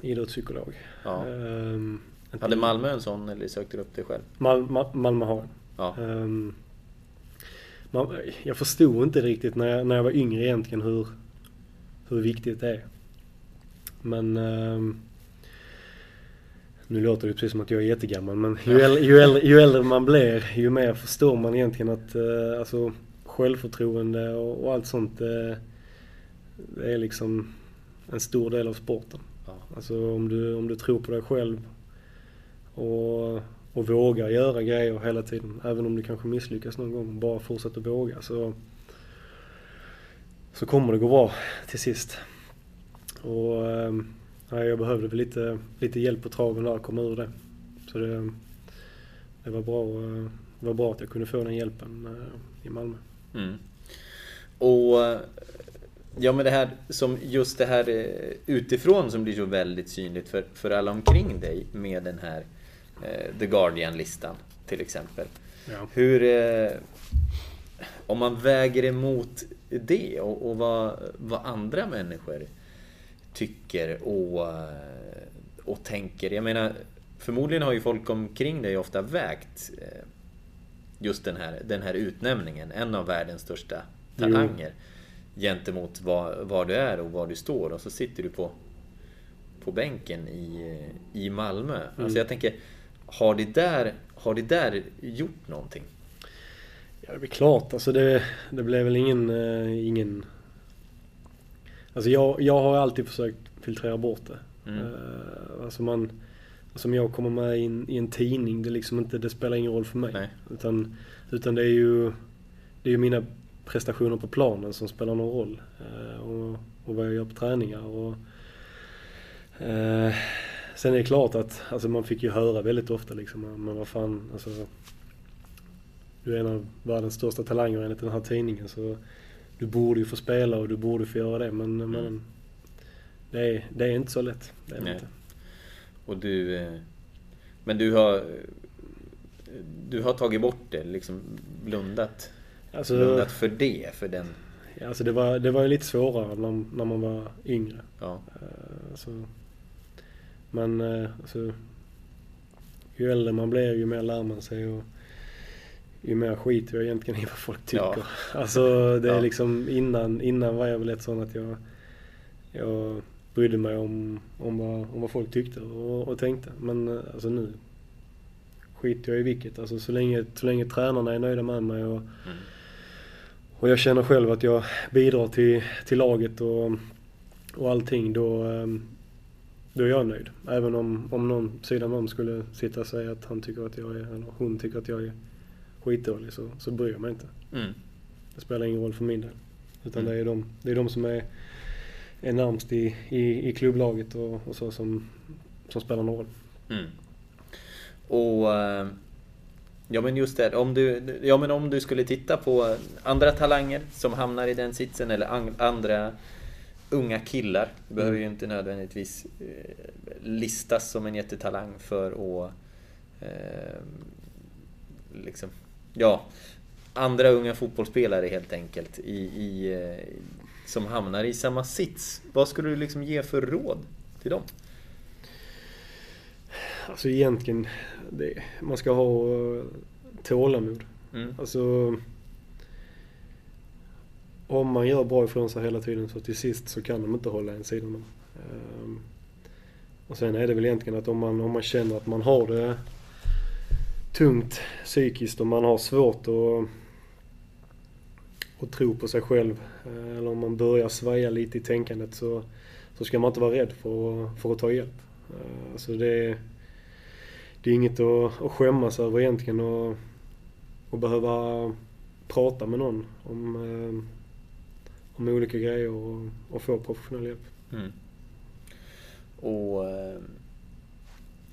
idrottspsykolog. Ja. Um, Hade Malmö en sån eller sökte du upp det själv? Mal, Mal, Malmö har. Ja. Um, man, jag förstod inte riktigt när jag, när jag var yngre egentligen hur, hur viktigt det är. Men um, nu låter det precis som att jag är jättegammal men ju, äldre, ju, äldre, ju äldre man blir ju mer förstår man egentligen att uh, alltså, självförtroende och, och allt sånt uh, det är liksom en stor del av sporten. Ja. Alltså om du, om du tror på dig själv och, och vågar göra grejer hela tiden. Även om du kanske misslyckas någon gång. Bara fortsätt att våga så, så kommer det gå bra till sist. Och ehm, ja, jag behövde väl lite, lite hjälp på traven där att komma ur det. Så det, det, var bra, det var bra att jag kunde få den hjälpen eh, i Malmö. Mm. Och Ja men det här som just det här eh, utifrån som blir så väldigt synligt för, för alla omkring dig med den här eh, The Guardian-listan till exempel. Ja. Hur... Eh, om man väger emot det och, och vad, vad andra människor tycker och, och tänker. Jag menar, förmodligen har ju folk omkring dig ofta vägt just den här, den här utnämningen, en av världens största talanger. Jo gentemot var, var du är och var du står och så sitter du på, på bänken i, i Malmö. Mm. Alltså jag tänker, har det, där, har det där gjort någonting? Ja, det är klart. Alltså det, det blev väl ingen... Uh, ingen... Alltså jag, jag har alltid försökt filtrera bort det. Mm. Uh, alltså man... Alltså om jag kommer med i en, i en tidning, det, liksom inte, det spelar ingen roll för mig. Nej. Utan, utan det är ju... Det är ju mina prestationer på planen som spelar någon roll. Eh, och, och vad jag gör på träningar. Och, eh, sen är det klart att alltså man fick ju höra väldigt ofta liksom, men vad fan, alltså, du är en av världens största talanger enligt den här tidningen så du borde ju få spela och du borde få göra det men, mm. men det, är, det är inte så lätt. Det är inte. Och du... Eh, men du har... Du har tagit bort det, liksom blundat Alltså, blundat för det? För den... Ja, alltså det var, det var lite svårare när, när man var yngre. Ja. Alltså, men alltså, ju äldre man blir ju mer lär man sig och ju mer skiter jag egentligen i vad folk tycker. Ja. Alltså det är ja. liksom innan, innan var jag väl ett sånt att jag, jag brydde mig om, om, vad, om vad folk tyckte och, och tänkte. Men alltså nu skiter jag i vilket. Alltså så länge, så länge tränarna är nöjda med mig och mm och jag känner själv att jag bidrar till, till laget och, och allting då, ehm, då är jag nöjd. Även om, om någon sidan om skulle sitta och säga att han tycker att jag är, eller hon tycker att jag är skitdålig så, så bryr jag mig inte. Mm. Det spelar ingen roll för min del. Utan mm. det, är de, det är de som är, är närmst i, i, i klubblaget och, och så som, som spelar någon roll. Mm. Och uh Ja men just det, om du, ja, men om du skulle titta på andra talanger som hamnar i den sitsen eller an, andra unga killar. Du behöver mm. ju inte nödvändigtvis eh, listas som en jättetalang för att eh, liksom, ja, andra unga fotbollsspelare helt enkelt i, i, eh, som hamnar i samma sits. Vad skulle du liksom ge för råd till dem? Alltså egentligen, det, man ska ha tålamod. Mm. Alltså om man gör bra ifrån sig hela tiden så till sist så kan de inte hålla en sidan. Um, Och sen är det väl egentligen att om man, om man känner att man har det tungt psykiskt och man har svårt att, att tro på sig själv. eh, Eller om man börjar svaja lite i tänkandet så, så ska man inte vara rädd för, för att ta hjälp. Eh, Alltså det, det är inget att, att skämmas över egentligen och, och behöva prata med någon om, eh, om olika grejer och, och få professionell hjälp. Mm. Och eh,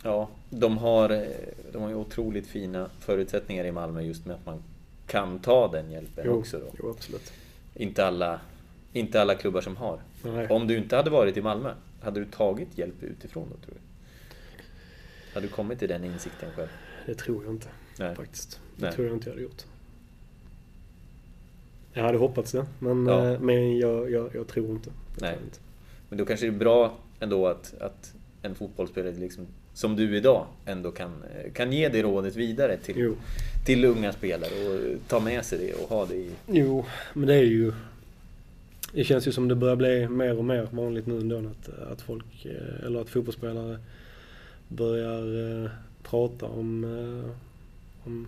ja, de har, de har ju otroligt fina förutsättningar i Malmö just med att man kan ta den hjälpen Jo, också då. jo, absolut. Inte alla, inte alla klubbar som har. Nej. Om du inte hade varit i Malmö, hade du tagit hjälp utifrån då tror du? Hade du kommit till den insikten själv? Det tror jag inte Nej. faktiskt. Det Nej. tror jag inte jag hade gjort. Jag hade hoppats det, men, Ja. eh, men jag, jag, jag tror inte. Jag Nej. tror inte. Men då kanske det är bra ändå att, att en fotbollsspelare liksom, som du idag ändå kan, eh, kan ge det rådet vidare till, Jo. till unga spelare och ta med sig det och ha det i... Jo, men det är ju... Det känns ju som det börjar bli mer och mer vanligt nu ändå att, att folk, eh, eller att fotbollsspelare börjar eh, prata om, eh, om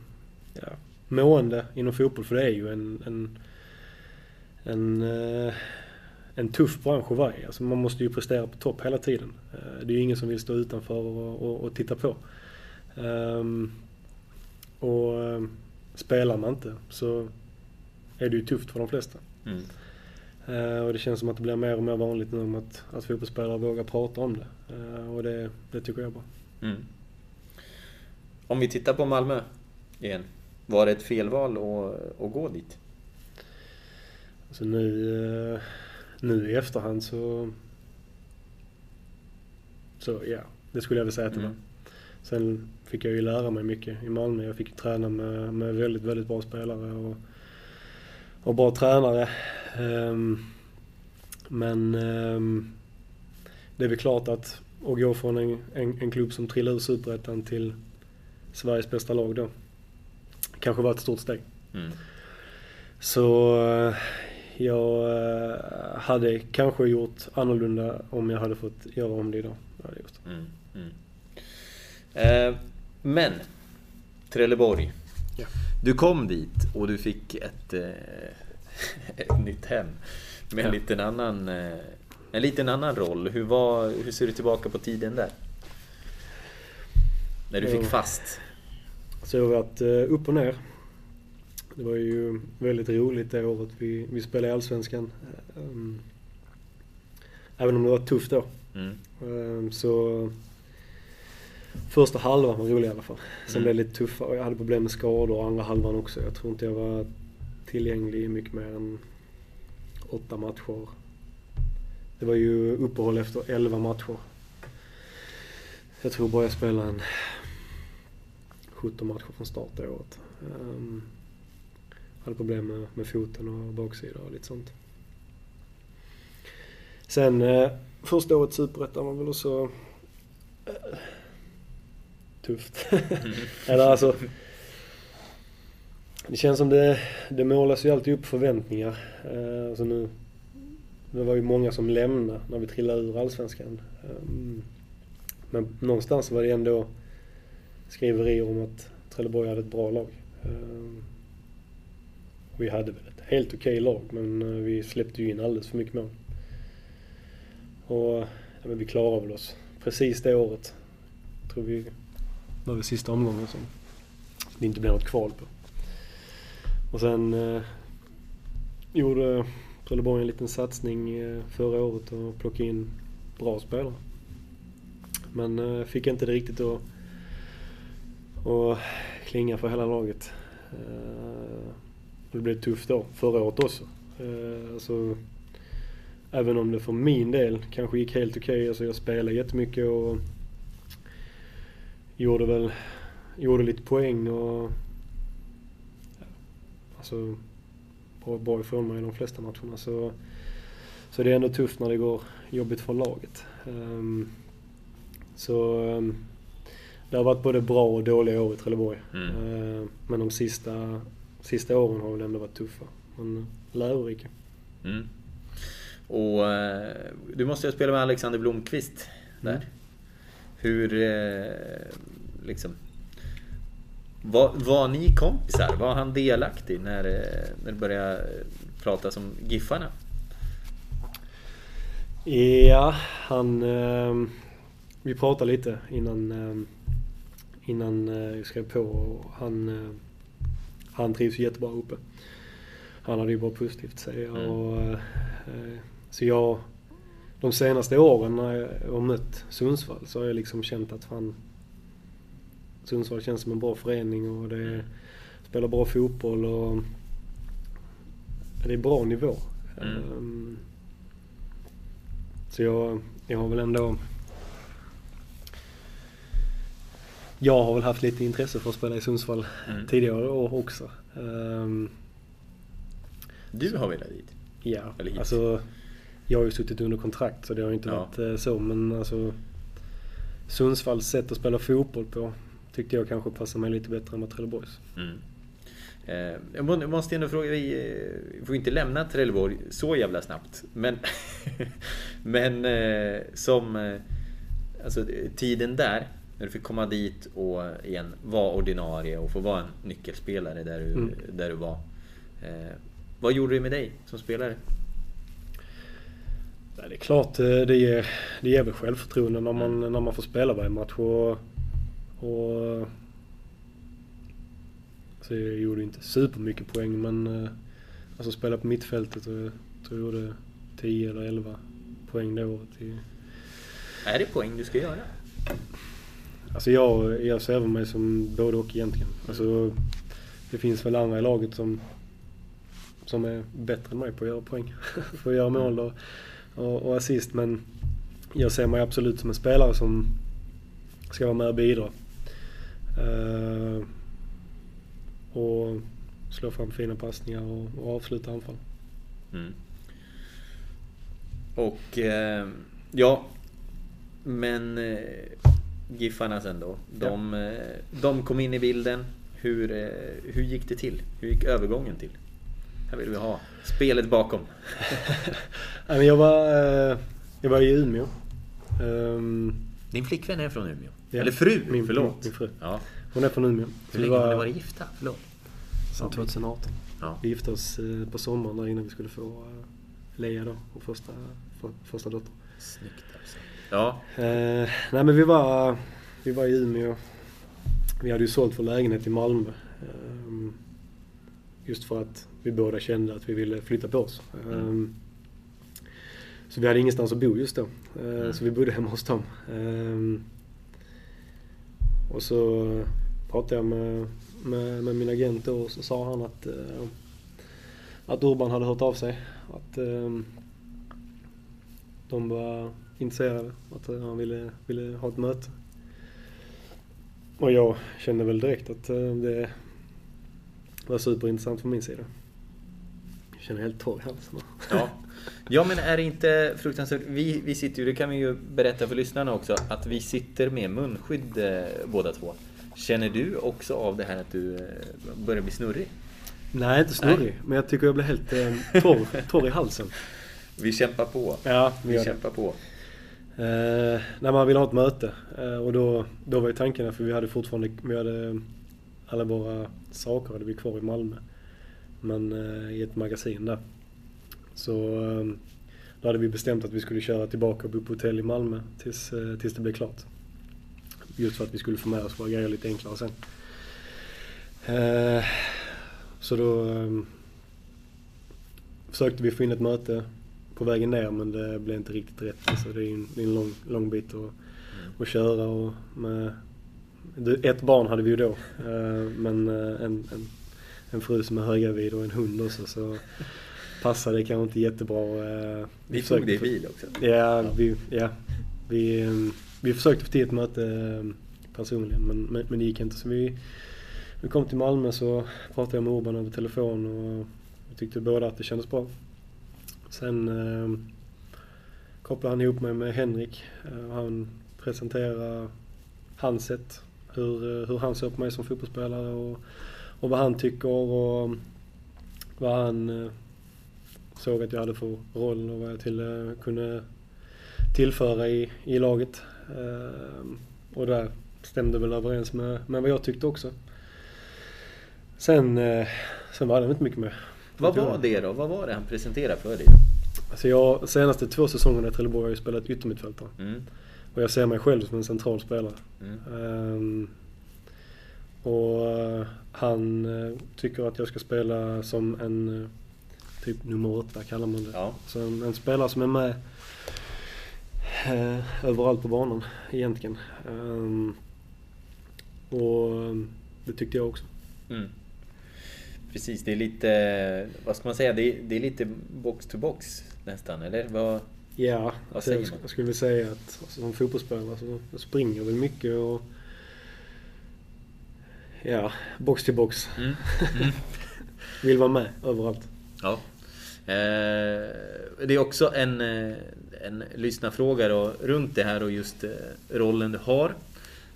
ja, mående inom fotboll. För det är ju en, en, en, eh, en tuff bransch att vara i. Alltså man måste ju prestera på topp hela tiden. Eh, det är ju ingen som vill stå utanför och, och, och titta på. Um, och eh, spelar man inte så är det ju tufft för de flesta. Mm. Eh, och det känns som att det blir mer och mer vanligt nu om att, att fotbollsspelare vågar prata om det. Eh, och det, det tycker jag är bra. Mm. Om vi tittar på Malmö igen. Var det ett felval att, att gå dit? Alltså nu, eh, nu i efterhand så... Så ja, det skulle jag väl säga att det Mm. var. Sen fick jag ju lära mig mycket i Malmö. Jag fick träna med, med väldigt, väldigt bra spelare och, och bra tränare. Ehm, men ehm, det är väl klart att att gå från en, en, en klubb som trillar ur Superettan till Sveriges bästa lag då kanske var ett stort steg. Mm. Så eh, jag eh, hade kanske gjort annorlunda om jag hade fått göra om det idag. Det hade jag gjort. Mm. Mm. Eh, men, Trelleborg. Ja. Du kom dit och du fick ett, eh, ett nytt hem. Med en liten annan, eh, en liten annan roll. Hur, var, hur ser du tillbaka på tiden där? När du fick fast? Så jag har varit eh, upp och ner. Det var ju väldigt roligt det året vi, vi spelade i Allsvenskan. Ehm, Även om det var tufft då. Mm. Ehm, Så första halvan var rolig i alla fall. Sen Mm. blev det lite tuffare jag hade problem med skador och andra halvan också. Jag tror inte jag var tillgänglig i mycket mer än åtta matcher. Det var ju uppehåll efter elva matcher. Jag tror bara jag spelade en 17 matcher från start det året. Um, hade problem med, med foten och baksida och lite sånt. Sen eh, första året Superettan var väl också eh, tufft. Eller alltså. Det känns som det, det målas ju alltid upp förväntningar. Eh, alltså nu, det var ju många som lämnade när vi trillade ur Allsvenskan. Um, men någonstans var det ändå skriverier om att Trelleborg hade ett bra lag. Um, vi hade väl ett helt okej lag men eh, vi släppte ju in alldeles för mycket mål. Och ja, men vi klarade väl oss precis det året. Tror vi var väl sista omgången som det inte blev något kval på. Och sen eh, gjorde Trelleborg en liten satsning eh, förra året och plockade in bra spelare. Men eh, fick inte det riktigt att, att klinga för hela laget. Eh, och det blev tufft då, förra året också. Eh, alltså, även om det för min del kanske gick helt okej. Alltså jag spelade jättemycket och gjorde väl gjorde lite poäng och alltså bra, bra ifrån mig i de flesta matcherna. Så, så det är ändå tufft när det går jobbigt för laget. Um, så um, det har varit både bra och dåliga år i Trelleborg. Mm. Uh, men de sista, sista åren har väl ändå varit tuffa. Men lärorika. Mm. Och eh, du måste ju spela med Alexander Blomqvist där. Mm. Hur, eh, liksom... Var, var ni kompisar? Var han delaktig när, eh, när det började pratas om Giffarna? Ja, han... Eh, vi pratade lite innan, eh, innan jag skrev på. Han, eh, han trivs jättebra uppe. Han hade ju bara positivt att säga. Mm. Och, eh, så jag... De senaste åren när jag har mött Sundsvall så har jag liksom känt att fan... Sundsvall känns som en bra förening och det spelar bra fotboll och... Det är bra nivå. Mm. Ehm, så jag, jag har väl ändå... Jag har väl haft lite intresse för att spela i Sundsvall Mm. tidigare år också. Ehm, Du har velat dit? ja, Eller hit? alltså jag har ju suttit under kontrakt så det har ju inte Ja. varit eh, så men alltså Sundsvalls sätt att spela fotboll på tyckte jag kanske passade mig lite bättre än vad Trelleborgs. Mm. Eh, Jag må- jag måste ändå fråga, vi eh, får inte lämna Trelleborg så jävla snabbt. Men, men eh, som... Alltså tiden där, när du fick komma dit och igen vara ordinarie och få vara en nyckelspelare där du, Mm. där du var. Vad gjorde det med dig som spelare? Det är klart det ger, det ger väl självförtroende när man, när man får spela varje match. Och, och, så jag gjorde inte supermycket poäng men eh, alltså spela på mittfältet och jag tror jag gjorde 10 eller 11 poäng det året. i- Är det poäng du ska göra? Alltså jag, jag ser mig som både och egentligen. Alltså, det finns väl andra i laget som, som är bättre än mig på att göra poäng. på att göra mål och, och, och assist. Men jag ser mig absolut som en spelare som ska vara med och bidra. Eh, och slå fram fina passningar och, och avsluta anfall. Mm. Och eh, ja, men eh, Giffarna sen då. De, eh, de kom in i bilden. Hur, eh, hur gick det till? Hur gick övergången till? Här vill vi ha spelet bakom. Jag, var, eh, jag var i Umeå. Ehm, Din flickvän är från Umeå? Ja. Eller fru, Min- förlåt. min fru. Ja. Hon är från Umeå. Hur länge har ni varit gifta? Förlåt. Sedan 2018. Ja. Vi gifte oss eh, på sommaren där innan vi skulle få eh, Lea då, vår första, för, första dotter. Snyggt alltså. Ja. Eh, nej men vi var, vi var i Umeå. Vi hade ju sålt vår lägenhet i Malmö. Eh, just för att vi båda kände att vi ville flytta på oss. Eh, så vi hade ingenstans att bo just då. Eh, Så vi bodde hemma hos dem. Och så pratade jag med, med, med min agent då och så sa han att, eh, att Urban hade hört av sig. Att eh, de var intresserade. Att eh, han ville, ville ha ett möte. Och jag kände väl direkt att eh, det var superintressant från min sida. Jag känner helt torr i halsen. Ja ja men är det inte fruktansvärt? Vi, vi sitter ju, det kan vi ju berätta för lyssnarna också, att vi sitter med munskydd eh, båda två. Känner du också av det här att du eh, börjar bli snurrig? Nej, inte snurrig. Men jag tycker jag blir helt eh, torr, torr i halsen. Vi kämpar på. Ja, vi vi kämpar på. Eh, när man ville ha ett möte. Eh, och då, då var ju tanken, för vi hade fortfarande, vi hade alla våra saker hade vi kvar i Malmö. Men eh, i ett magasin där. Så eh, då hade vi bestämt att vi skulle köra tillbaka och bo på hotell i Malmö tills, eh, tills det blev klart. Just för att vi skulle få med oss våra grejer lite enklare sen. Eh, så då eh, försökte vi få in ett möte på vägen ner men det blev inte riktigt rätt. Alltså det är en, det är en lång, lång bit att, att köra och med, ett barn hade vi ju då. eh, Men en, en, en fru som är höggravid och en hund också så passade det kanske inte jättebra. eh, Vi försökte tog det i bil också. Ja, vi, ja. Vi, eh, vi försökte få till ett möte eh, personligen men, men, men det gick inte. Så vi, vi kom till Malmö så pratade jag med Urban över telefon och vi tyckte båda att det kändes bra. Sen eh, kopplade han ihop mig med Henrik. Eh, han presenterade hans sätt. Hur, hur han såg på mig som fotbollsspelare och, och vad han tycker och vad han såg att jag hade för roll och vad jag till, eh, kunde tillföra i, i laget. Ehm, och där stämde väl överens med, med vad jag tyckte också. Sen, eh, sen var det inte mycket mer. Vad var det då? Vad var det han presenterade för dig? Alltså jag, senaste två säsongerna i Trelleborg har jag spelat yttermittfältare. Mm. Och jag ser mig själv som en central spelare. Mm. Ehm, och eh, han eh, tycker att jag ska spela som en eh, typ nummer åtta kallar man det. Ja. Så en, en spelare som är med eh, överallt på banan egentligen. Ehm, och eh, det tyckte jag också. Mm. Precis, det är lite, vad ska man säga, det är, det är lite box to box nästan, eller? Vad, Ja, vad alltså säger jag, man? jag skulle säga att alltså, som fotbollsspelare så springer väl mycket och Ja, box till box. Mm. Mm. Vill vara med överallt. Ja. Eh, det är också en, eh, en lyssnarfråga då, runt det här och just eh, rollen du har.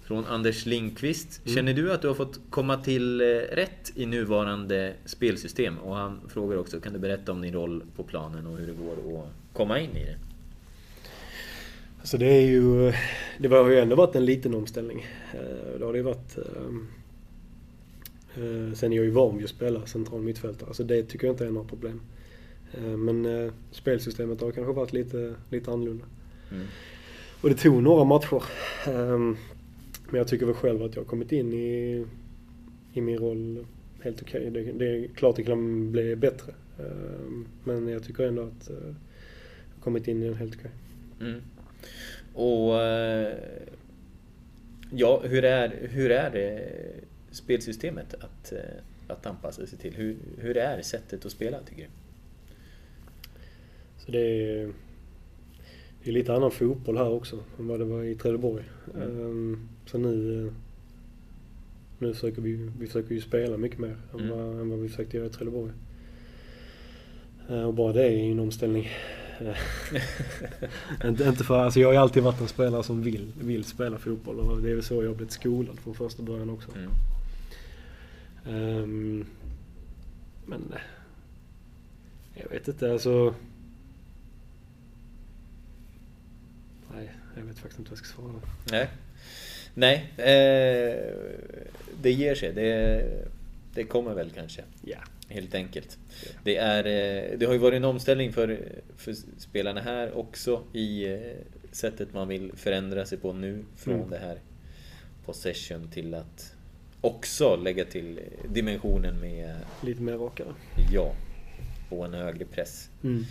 Från Anders Lindqvist. Mm. Känner du att du har fått komma till rätt i nuvarande spelsystem? Och han frågar också, kan du berätta om din roll på planen och hur det går att komma in i det? Alltså det är ju, det har ju ändå varit en liten omställning. Det har det ju varit. Sen är jag ju van vid att spela central mittfältare, så det tycker jag inte är några problem. Eh, Men eh, spelsystemet har kanske varit lite, lite annorlunda. Mm. Och det tog några matcher. Ehm, Men jag tycker väl själv att jag har kommit in i, i min roll helt okej. Det, det är klart det kan bli bättre. Ehm, Men jag tycker ändå att eh, jag har kommit in i den helt okej. Mm. Och... Ja, hur är, hur är det spelsystemet att, att anpassa sig till? Hur, hur är sättet att spela tycker du? Det är, det är lite annan fotboll här också än vad det var i Trelleborg. Mm. Ehm, Så nu, nu försöker vi, vi försöker ju spela mycket mer än, Mm. vad, än vad vi försökte göra i Trelleborg. Eh, Och bara det är ju en omställning. Inte, inte för, alltså jag har ju alltid varit en spelare som vill, vill spela fotboll och det är väl så jag har blivit skolad från första början också. Mm. Ehm, men jag vet inte alltså. Nej, jag vet faktiskt inte vad jag ska svara. Nej. Nej, eh, det ger sig. Det, det kommer väl kanske. Ja. Helt enkelt. Det, är, eh, det har ju varit en omställning för, för spelarna här också i eh, sättet man vill förändra sig på nu. Från Mm. det här possession till att också lägga till dimensionen med, Lite mer rakare. ja, på en högre press. Mm.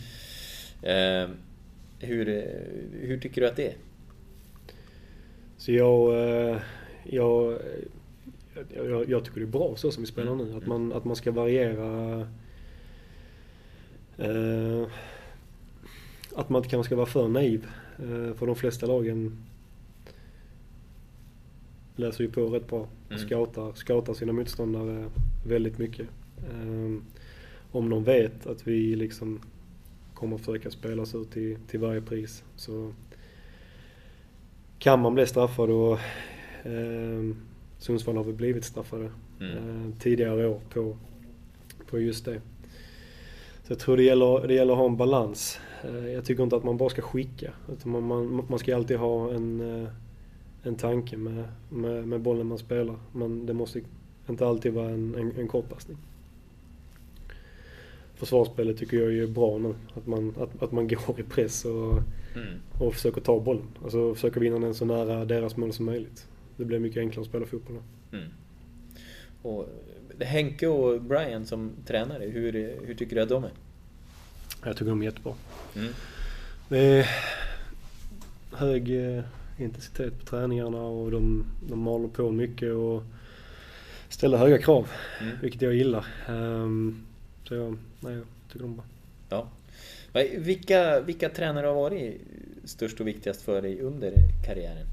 Eh, hur, eh, hur tycker du att det är? Så jag, eh, jag, jag, jag tycker det är bra så som vi spelar nu. Att man, att man ska variera. Eh, att man inte kanske ska vara för naiv. Eh, för de flesta lagen läser ju på rätt bra. Mm. Scoutar, scoutar sina motståndare väldigt mycket. Eh, om de vet att vi liksom kommer att försöka spela oss ut till, till varje pris så kan man bli straffad och eh, Sundsvall har väl blivit straffade Mm. eh, tidigare år på, på just det. Så jag tror det gäller, det gäller att ha en balans. Eh, jag tycker inte att man bara ska skicka. Utan man, man, man ska alltid ha en, eh, en tanke med, med, med bollen man spelar. Man, det måste inte alltid vara en, en, en kortpassning. Försvarsspelet tycker jag är bra nu. Att man, att, att man går i press och, Mm. och försöker ta bollen. Alltså försöker vinna den så nära deras mål som möjligt. Det blir mycket enklare att spela fotboll nu. Mm. Och Henke och Brian som tränare, hur, hur tycker du att de är? Jag tycker de är jättebra. Mm. Det är hög eh, intensitet på träningarna och de, de maler på mycket och ställer höga krav. Mm. Vilket jag gillar. Ehm, så jag, nej, jag tycker de är bra. Ja. Vilka, vilka tränare har varit störst och viktigast för dig under karriären?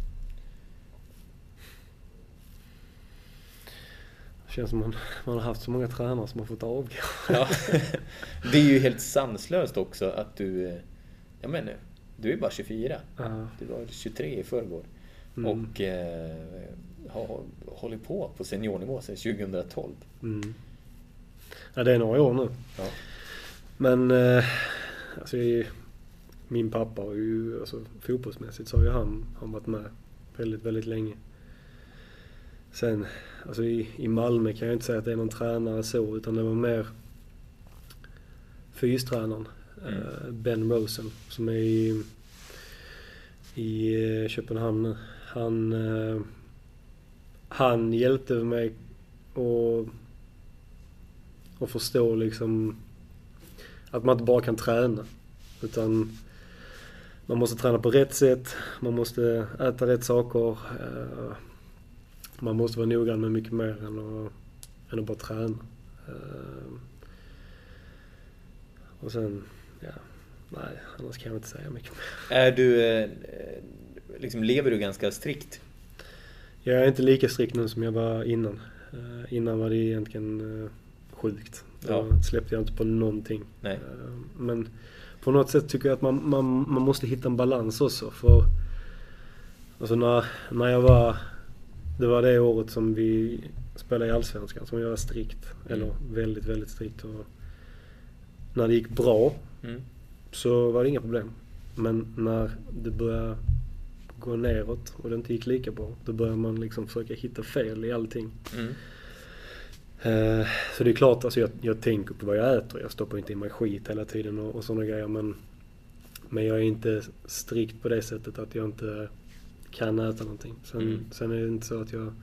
Det känns som man, man har haft så många tränare som har fått avgå. Ja. Det är ju helt sanslöst också att du... eh, Jag menar, du är bara 24. Ja. Du var 23 i förrgår. Mm. Och eh, har hållit på på seniornivå sedan 2012. Mm. Ja, det är några år nu. Ja. Men eh, alltså, i- min pappa har ju, alltså fotbollsmässigt så har ju han, han varit med väldigt, väldigt länge. Sen, alltså i, i Malmö kan jag inte säga att det är någon tränare så, utan det var mer fystränaren mm. Eh, ben Rosen som är i, i eh, Köpenhamn nu. Han, eh, han hjälpte mig att, att förstå liksom att man inte bara kan träna. Utan man måste träna på rätt sätt, man måste äta rätt saker. Man måste vara noggrann med mycket mer än att, än att bara träna. Och sen, ja, nej, annars kan jag inte säga mycket mer. Är du, eh, liksom lever du ganska strikt? Jag är inte lika strikt nu som jag var innan. Eh, innan var det egentligen eh, sjukt. Ja. släppte jag inte på någonting. Nej. Men på något sätt tycker jag att man, man, man måste hitta en balans också. För alltså när, när jag var... Det var det året som vi spelade i Allsvenskan som jag var strikt. Mm. Eller väldigt, väldigt strikt. Och när det gick bra mm. så var det inga problem. Men när det började gå neråt och det inte gick lika bra, då började man liksom försöka hitta fel i allting. Mm. Uh, så det är klart, alltså jag, jag, tänker på vad jag äter. Jag stoppar inte i mig skit hela tiden och, och sådana grejer. Men, men jag är inte strikt på det sättet att jag inte kan äta någonting. Sen, mm. sen är det inte så att jag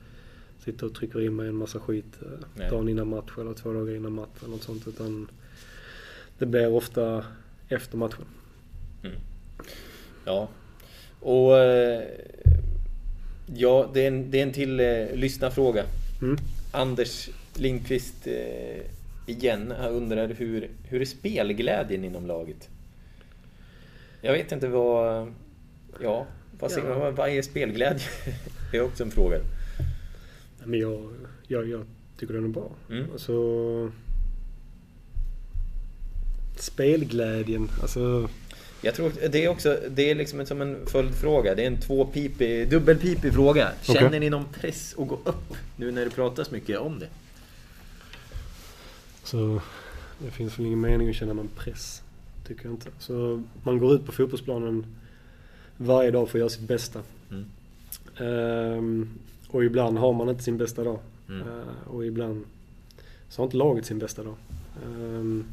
sitter och trycker in mig en massa skit uh, dagen innan match eller två dagar innan match eller något sånt. Utan det blir ofta efter matchen. Mm. Ja. Och eh, ja, det är en, det är en till eh, lyssnarfråga. Mm. Anders Lindqvist eh, igen undrar hur, hur är spelglädjen inom laget? Jag vet inte vad... Ja, vad, ja. vad är spelglädje? det är också en fråga. Men jag, jag, jag tycker den är bra. Mm. Alltså, spelglädjen. Alltså... Jag tror det är också, det är liksom som en följdfråga. Det är en tvåpipig, dubbelpipig fråga. Känner okay. ni någon press att gå upp nu när det pratas mycket om det? Så det finns väl ingen mening att känna någon press. Tycker jag inte. Så man går ut på fotbollsplanen varje dag för att göra sitt bästa. Mm. Um, och ibland har man inte sin bästa dag. Mm. Uh, och ibland så har inte laget sin bästa dag. Um,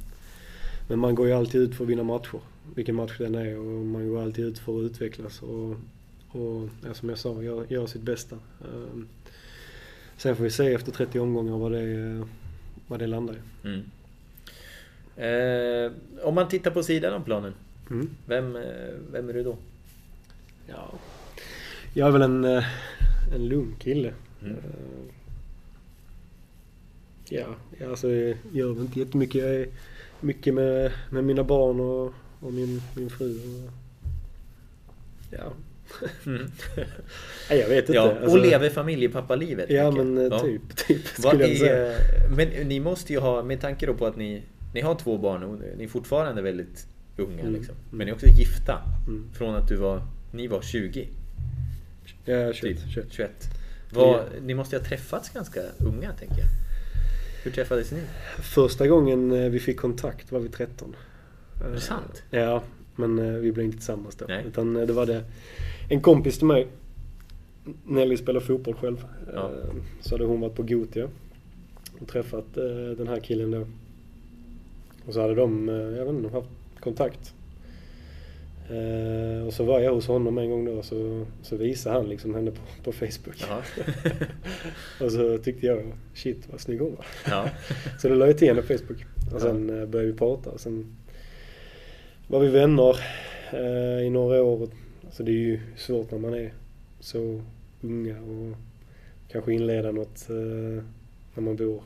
men man går ju alltid ut för att vinna matcher. Vilken match den är och man går alltid ut för att utvecklas och, och ja, som jag sa, göra gör sitt bästa. Um, sen får vi se efter 30 omgångar vad det, vad det landar i. Mm. Eh, om man tittar på sidan av planen, mm. vem, eh, vem är du då? Ja, jag är väl en, eh, en lugn kille. Mm. Uh, ja, alltså jag gör väl inte jättemycket. Jag är, mycket med, med mina barn och, och min, min fru. Och, ja. Mm. Nej, jag vet inte. Ja, och alltså, lever familjepappalivet. Ja men ja. typ, typ skulle säga. Men ni måste ju ha, med tanke då på att ni, ni har två barn och ni är fortfarande väldigt unga mm. liksom. Men ni är också gifta. Mm. Från att du var, ni var 20. Ja, 21. Typ, 21. 21. Var, Ni måste ju ha träffats ganska unga tänker jag. Hur träffades ni? Första gången eh, vi fick kontakt var vi 13. Är det sant? Ja, men eh, vi blev inte tillsammans då. Nej. Utan eh, det var det en kompis till mig. Nelly spelar fotboll själv. Ja. Så hade hon varit på Gotia och träffat den här killen då. Och så hade de, jag vet inte, haft kontakt. Eh, och så var jag hos honom en gång då och så, så visade han liksom henne på, på Facebook. och så tyckte jag, shit vad snygg hon var. Ja. så då la jag till henne på Facebook. Och sen ja. Eh, började vi prata. Och sen var vi vänner eh, i några år. Alltså det är ju svårt när man är så unga och kanske inleda något eh, när man bor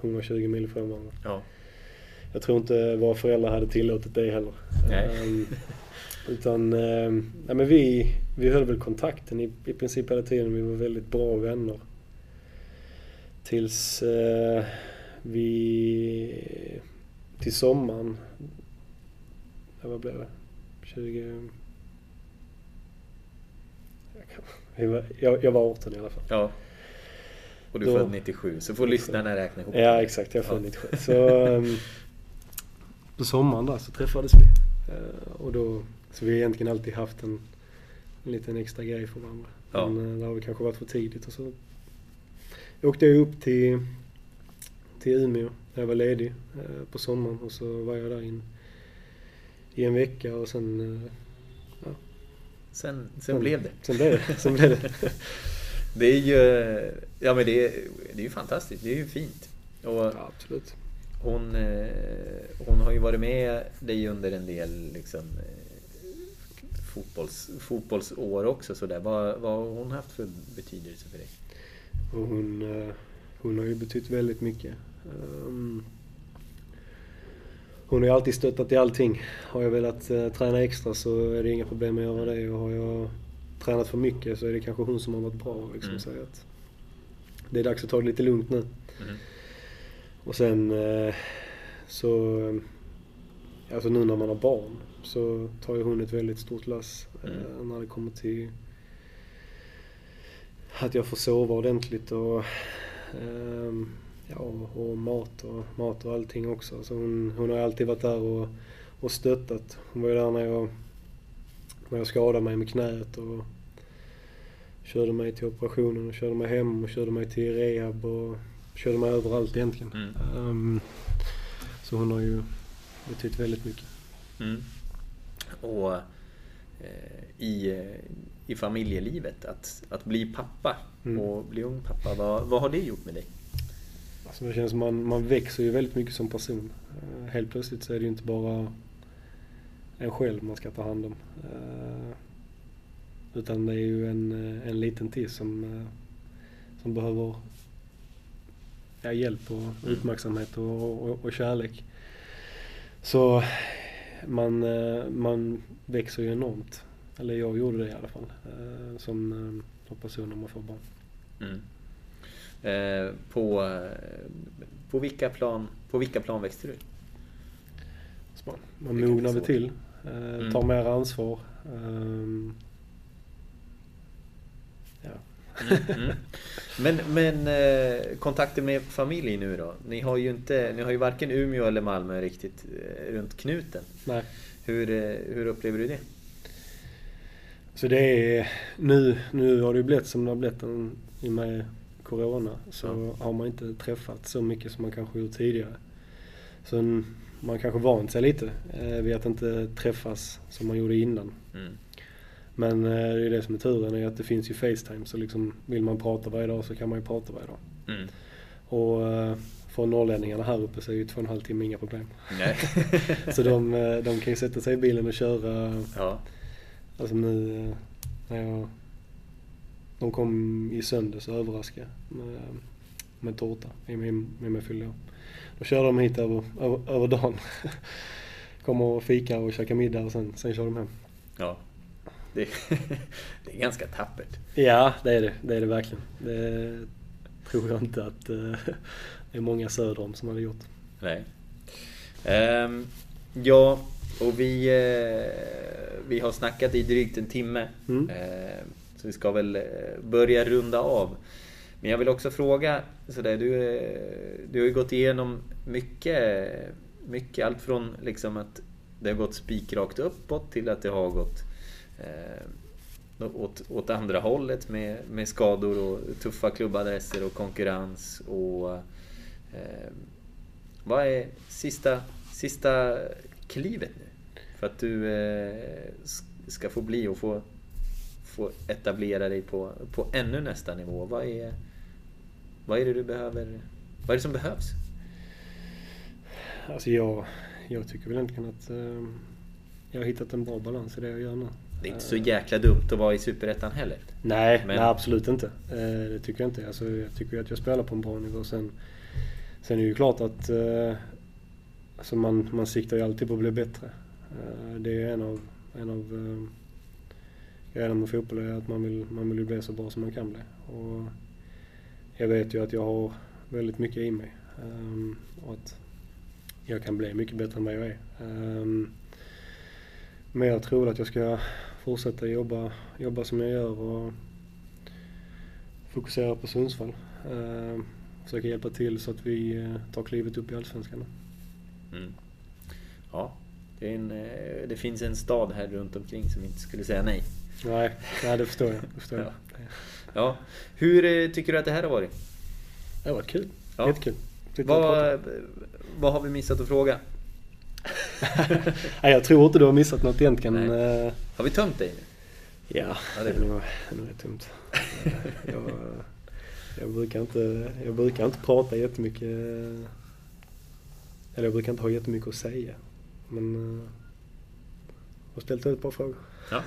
120 mil från varandra. Ja. Jag tror inte våra föräldrar hade tillåtit det heller. Nej. Um, utan eh, ja, men vi, vi höll väl kontakten i, i princip hela tiden. Vi var väldigt bra vänner. Tills eh, vi... Till sommaren. Ja, vad blev det? 20... Jag, jag var 18 i alla fall. Ja. Och du är född 97, så får lyssnarna räkna ihop. Ja, exakt. Jag är född ja. 97. Så um, på sommaren där så träffades vi. Uh, och då så vi har egentligen alltid haft en, en liten extra grej för varandra. Ja. Men eh, det har väl kanske varit för tidigt och så åkte jag upp till, till Umeå när jag var ledig eh, på sommaren och så var jag där in, i en vecka och sen... Sen, sen blev det. Sen blev det. Sen blev det. Det är ju, ja men det är, det är ju fantastiskt. Det är ju fint. Och ja, absolut. Hon, eh, hon har ju varit med dig under en del liksom, eh, fotbolls, fotbollsår också. Så där. Vad, vad har hon haft för betydelse för dig? Och hon, eh, hon har ju betytt väldigt mycket. Ehm, Hon har ju alltid stöttat i allting. Har jag velat eh, träna extra så är det inga problem med att göra det. Och har jag tränat för mycket så är det kanske hon som har varit bra. Liksom, Mm. säga att det är dags att ta det lite lugnt nu. Mm. Och sen eh, så... eh, Alltså nu när man har barn så tar ju hon ett väldigt stort lass eh, Mm. när det kommer till att jag får sova ordentligt och, ehm, ja, och, mat, och mat och allting också. Så hon, hon har alltid varit där och, och stöttat. Hon var ju där när jag, när jag skadade mig med knät och körde mig till operationen och körde mig hem och körde mig till rehab och körde mig överallt egentligen. Mm. Ehm, så hon har ju betytt väldigt mycket. Mm. Och eh, i, i familjelivet, att, att bli pappa Mm. och bli ung pappa, vad, vad har det gjort med dig? Alltså det känns som man, man växer ju väldigt mycket som person. Eh, helt plötsligt så är det ju inte bara en själv man ska ta hand om. Eh, utan det är ju en, eh, en liten till som, som behöver ja, hjälp och uppmärksamhet och, och, och kärlek. Så man, man växer ju enormt. Eller jag gjorde det i alla fall. Som, som person när man får barn. Mm. Eh, på, eh, på, vilka plan, på vilka plan växte du? Man, mognar väl till. Eh, Mm. Tar mer ansvar. ehm, ja. Mm, mm. Men, men eh, kontakter med familj nu då? Ni har ju inte, ni har ju varken Umeå eller Malmö riktigt eh, runt knuten. Nej. Hur, eh, hur upplever du det? Så det är, nu, nu har det ju blivit som det har blivit i och med Corona. Så har man inte träffat så mycket som man kanske gjort tidigare. Så man kanske vant sig lite eh, vid att inte träffas som man gjorde innan. Mm. Men eh, det är det som är turen, är att det finns ju Facetime. Så liksom, vill man prata varje dag så kan man ju prata varje dag. Mm. Och eh, för norrlänningarna här uppe så är ju två och en halv timme inga problem. Nej. så de, de kan ju sätta sig i bilen och köra. Ja. Alltså nu när jag... De kom i söndags och överraskade med, med tårta i min, med mig fyllde år. Då körde de hit över, över, över dagen. Kommer och fikar och käkar middag och sen, sen kör de hem. Ja. Det, det är ganska tappert. Ja, det är det. Det är det verkligen. Det tror jag inte att eh, det är många söder om som hade gjort. Nej. Ehm, ja, och vi, eh, vi har snackat i drygt en timme. Mm. Så vi ska väl eh, börja runda av. Men jag vill också fråga, sådär, du, eh, du har ju gått igenom mycket, mycket. Allt från liksom att det har gått spikrakt uppåt till att det har gått eh, åt, åt andra hållet med, med skador och tuffa klubbadresser och konkurrens. och eh, Vad är sista, sista klivet nu? För att du eh, ska få bli och få, få etablera dig på, på ännu nästa nivå. Vad är, vad är det du behöver? Vad är det som behövs? Alltså jag, jag tycker väl egentligen att eh, jag har hittat en bra balans i det jag gör nu. Det är inte så jäkla dumt att vara i Superettan heller. Nej, Men- nej absolut inte. Eh, det tycker jag inte. Alltså, jag tycker att jag spelar på en bra nivå. Sen, sen är det ju klart att eh, alltså man, man siktar ju alltid på att bli bättre. Eh, det är en av, en av redan med fotboll är att man vill, man vill ju bli så bra som man kan bli. Och jag vet ju att jag har väldigt mycket i mig. Ehm, och att jag kan bli mycket bättre än vad jag är. Ehm, men jag tror att jag ska fortsätta jobba, jobba som jag gör och fokusera på Sundsvall. Ehm, försöka hjälpa till så att vi eh, tar klivet upp i Allsvenskan. Mm. Ja, Det, en, eh, det finns en stad här runt omkring som inte skulle säga nej. Nej, nej det förstår jag. Det förstår jag. Ja. ja. Hur eh, tycker du att det här har varit? Det har varit kul. Ja. Jättekul. Vad, vad har vi missat att fråga? Nej, jag tror inte du har missat något egentligen. Nej. Eh, Har vi tömt dig? nu? Ja, Ja, det är nog, rätt tomt. Eh, jag, jag, brukar inte, jag brukar inte prata jättemycket. eh, Eller jag brukar inte ha jättemycket att säga. Men har ställt ett par frågor. Ja.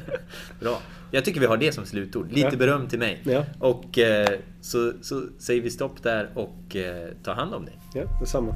Bra. Jag tycker vi har det som slutord. Lite Ja. beröm till mig. Ja. Och eh, så, så säger vi stopp där och eh, tar hand om dig. Ja, detsamma.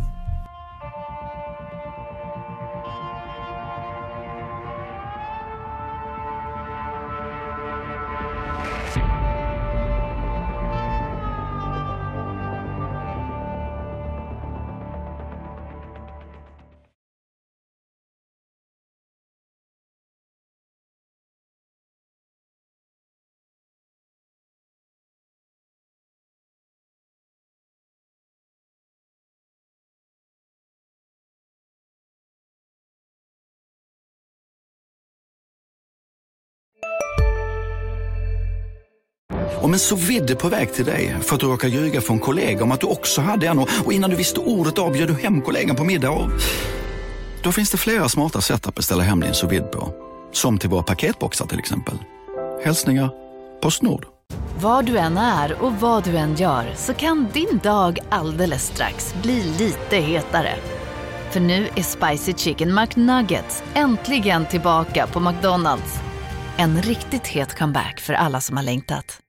Om en så vidde på väg till dig för att du råkar ljuga från kollega om att du också hade en och och innan du visste ordet av bjöd du hem kollegan på middag och... Då finns det flera smarta sätt att beställa hem din sous vide på. Som till våra paketboxar till exempel. Hälsningar Postnord. Var du än är och vad du än gör så kan din dag alldeles strax bli lite hetare. För nu är Spicy Chicken McNuggets äntligen tillbaka på McDonalds. En riktigt het comeback för alla som har längtat.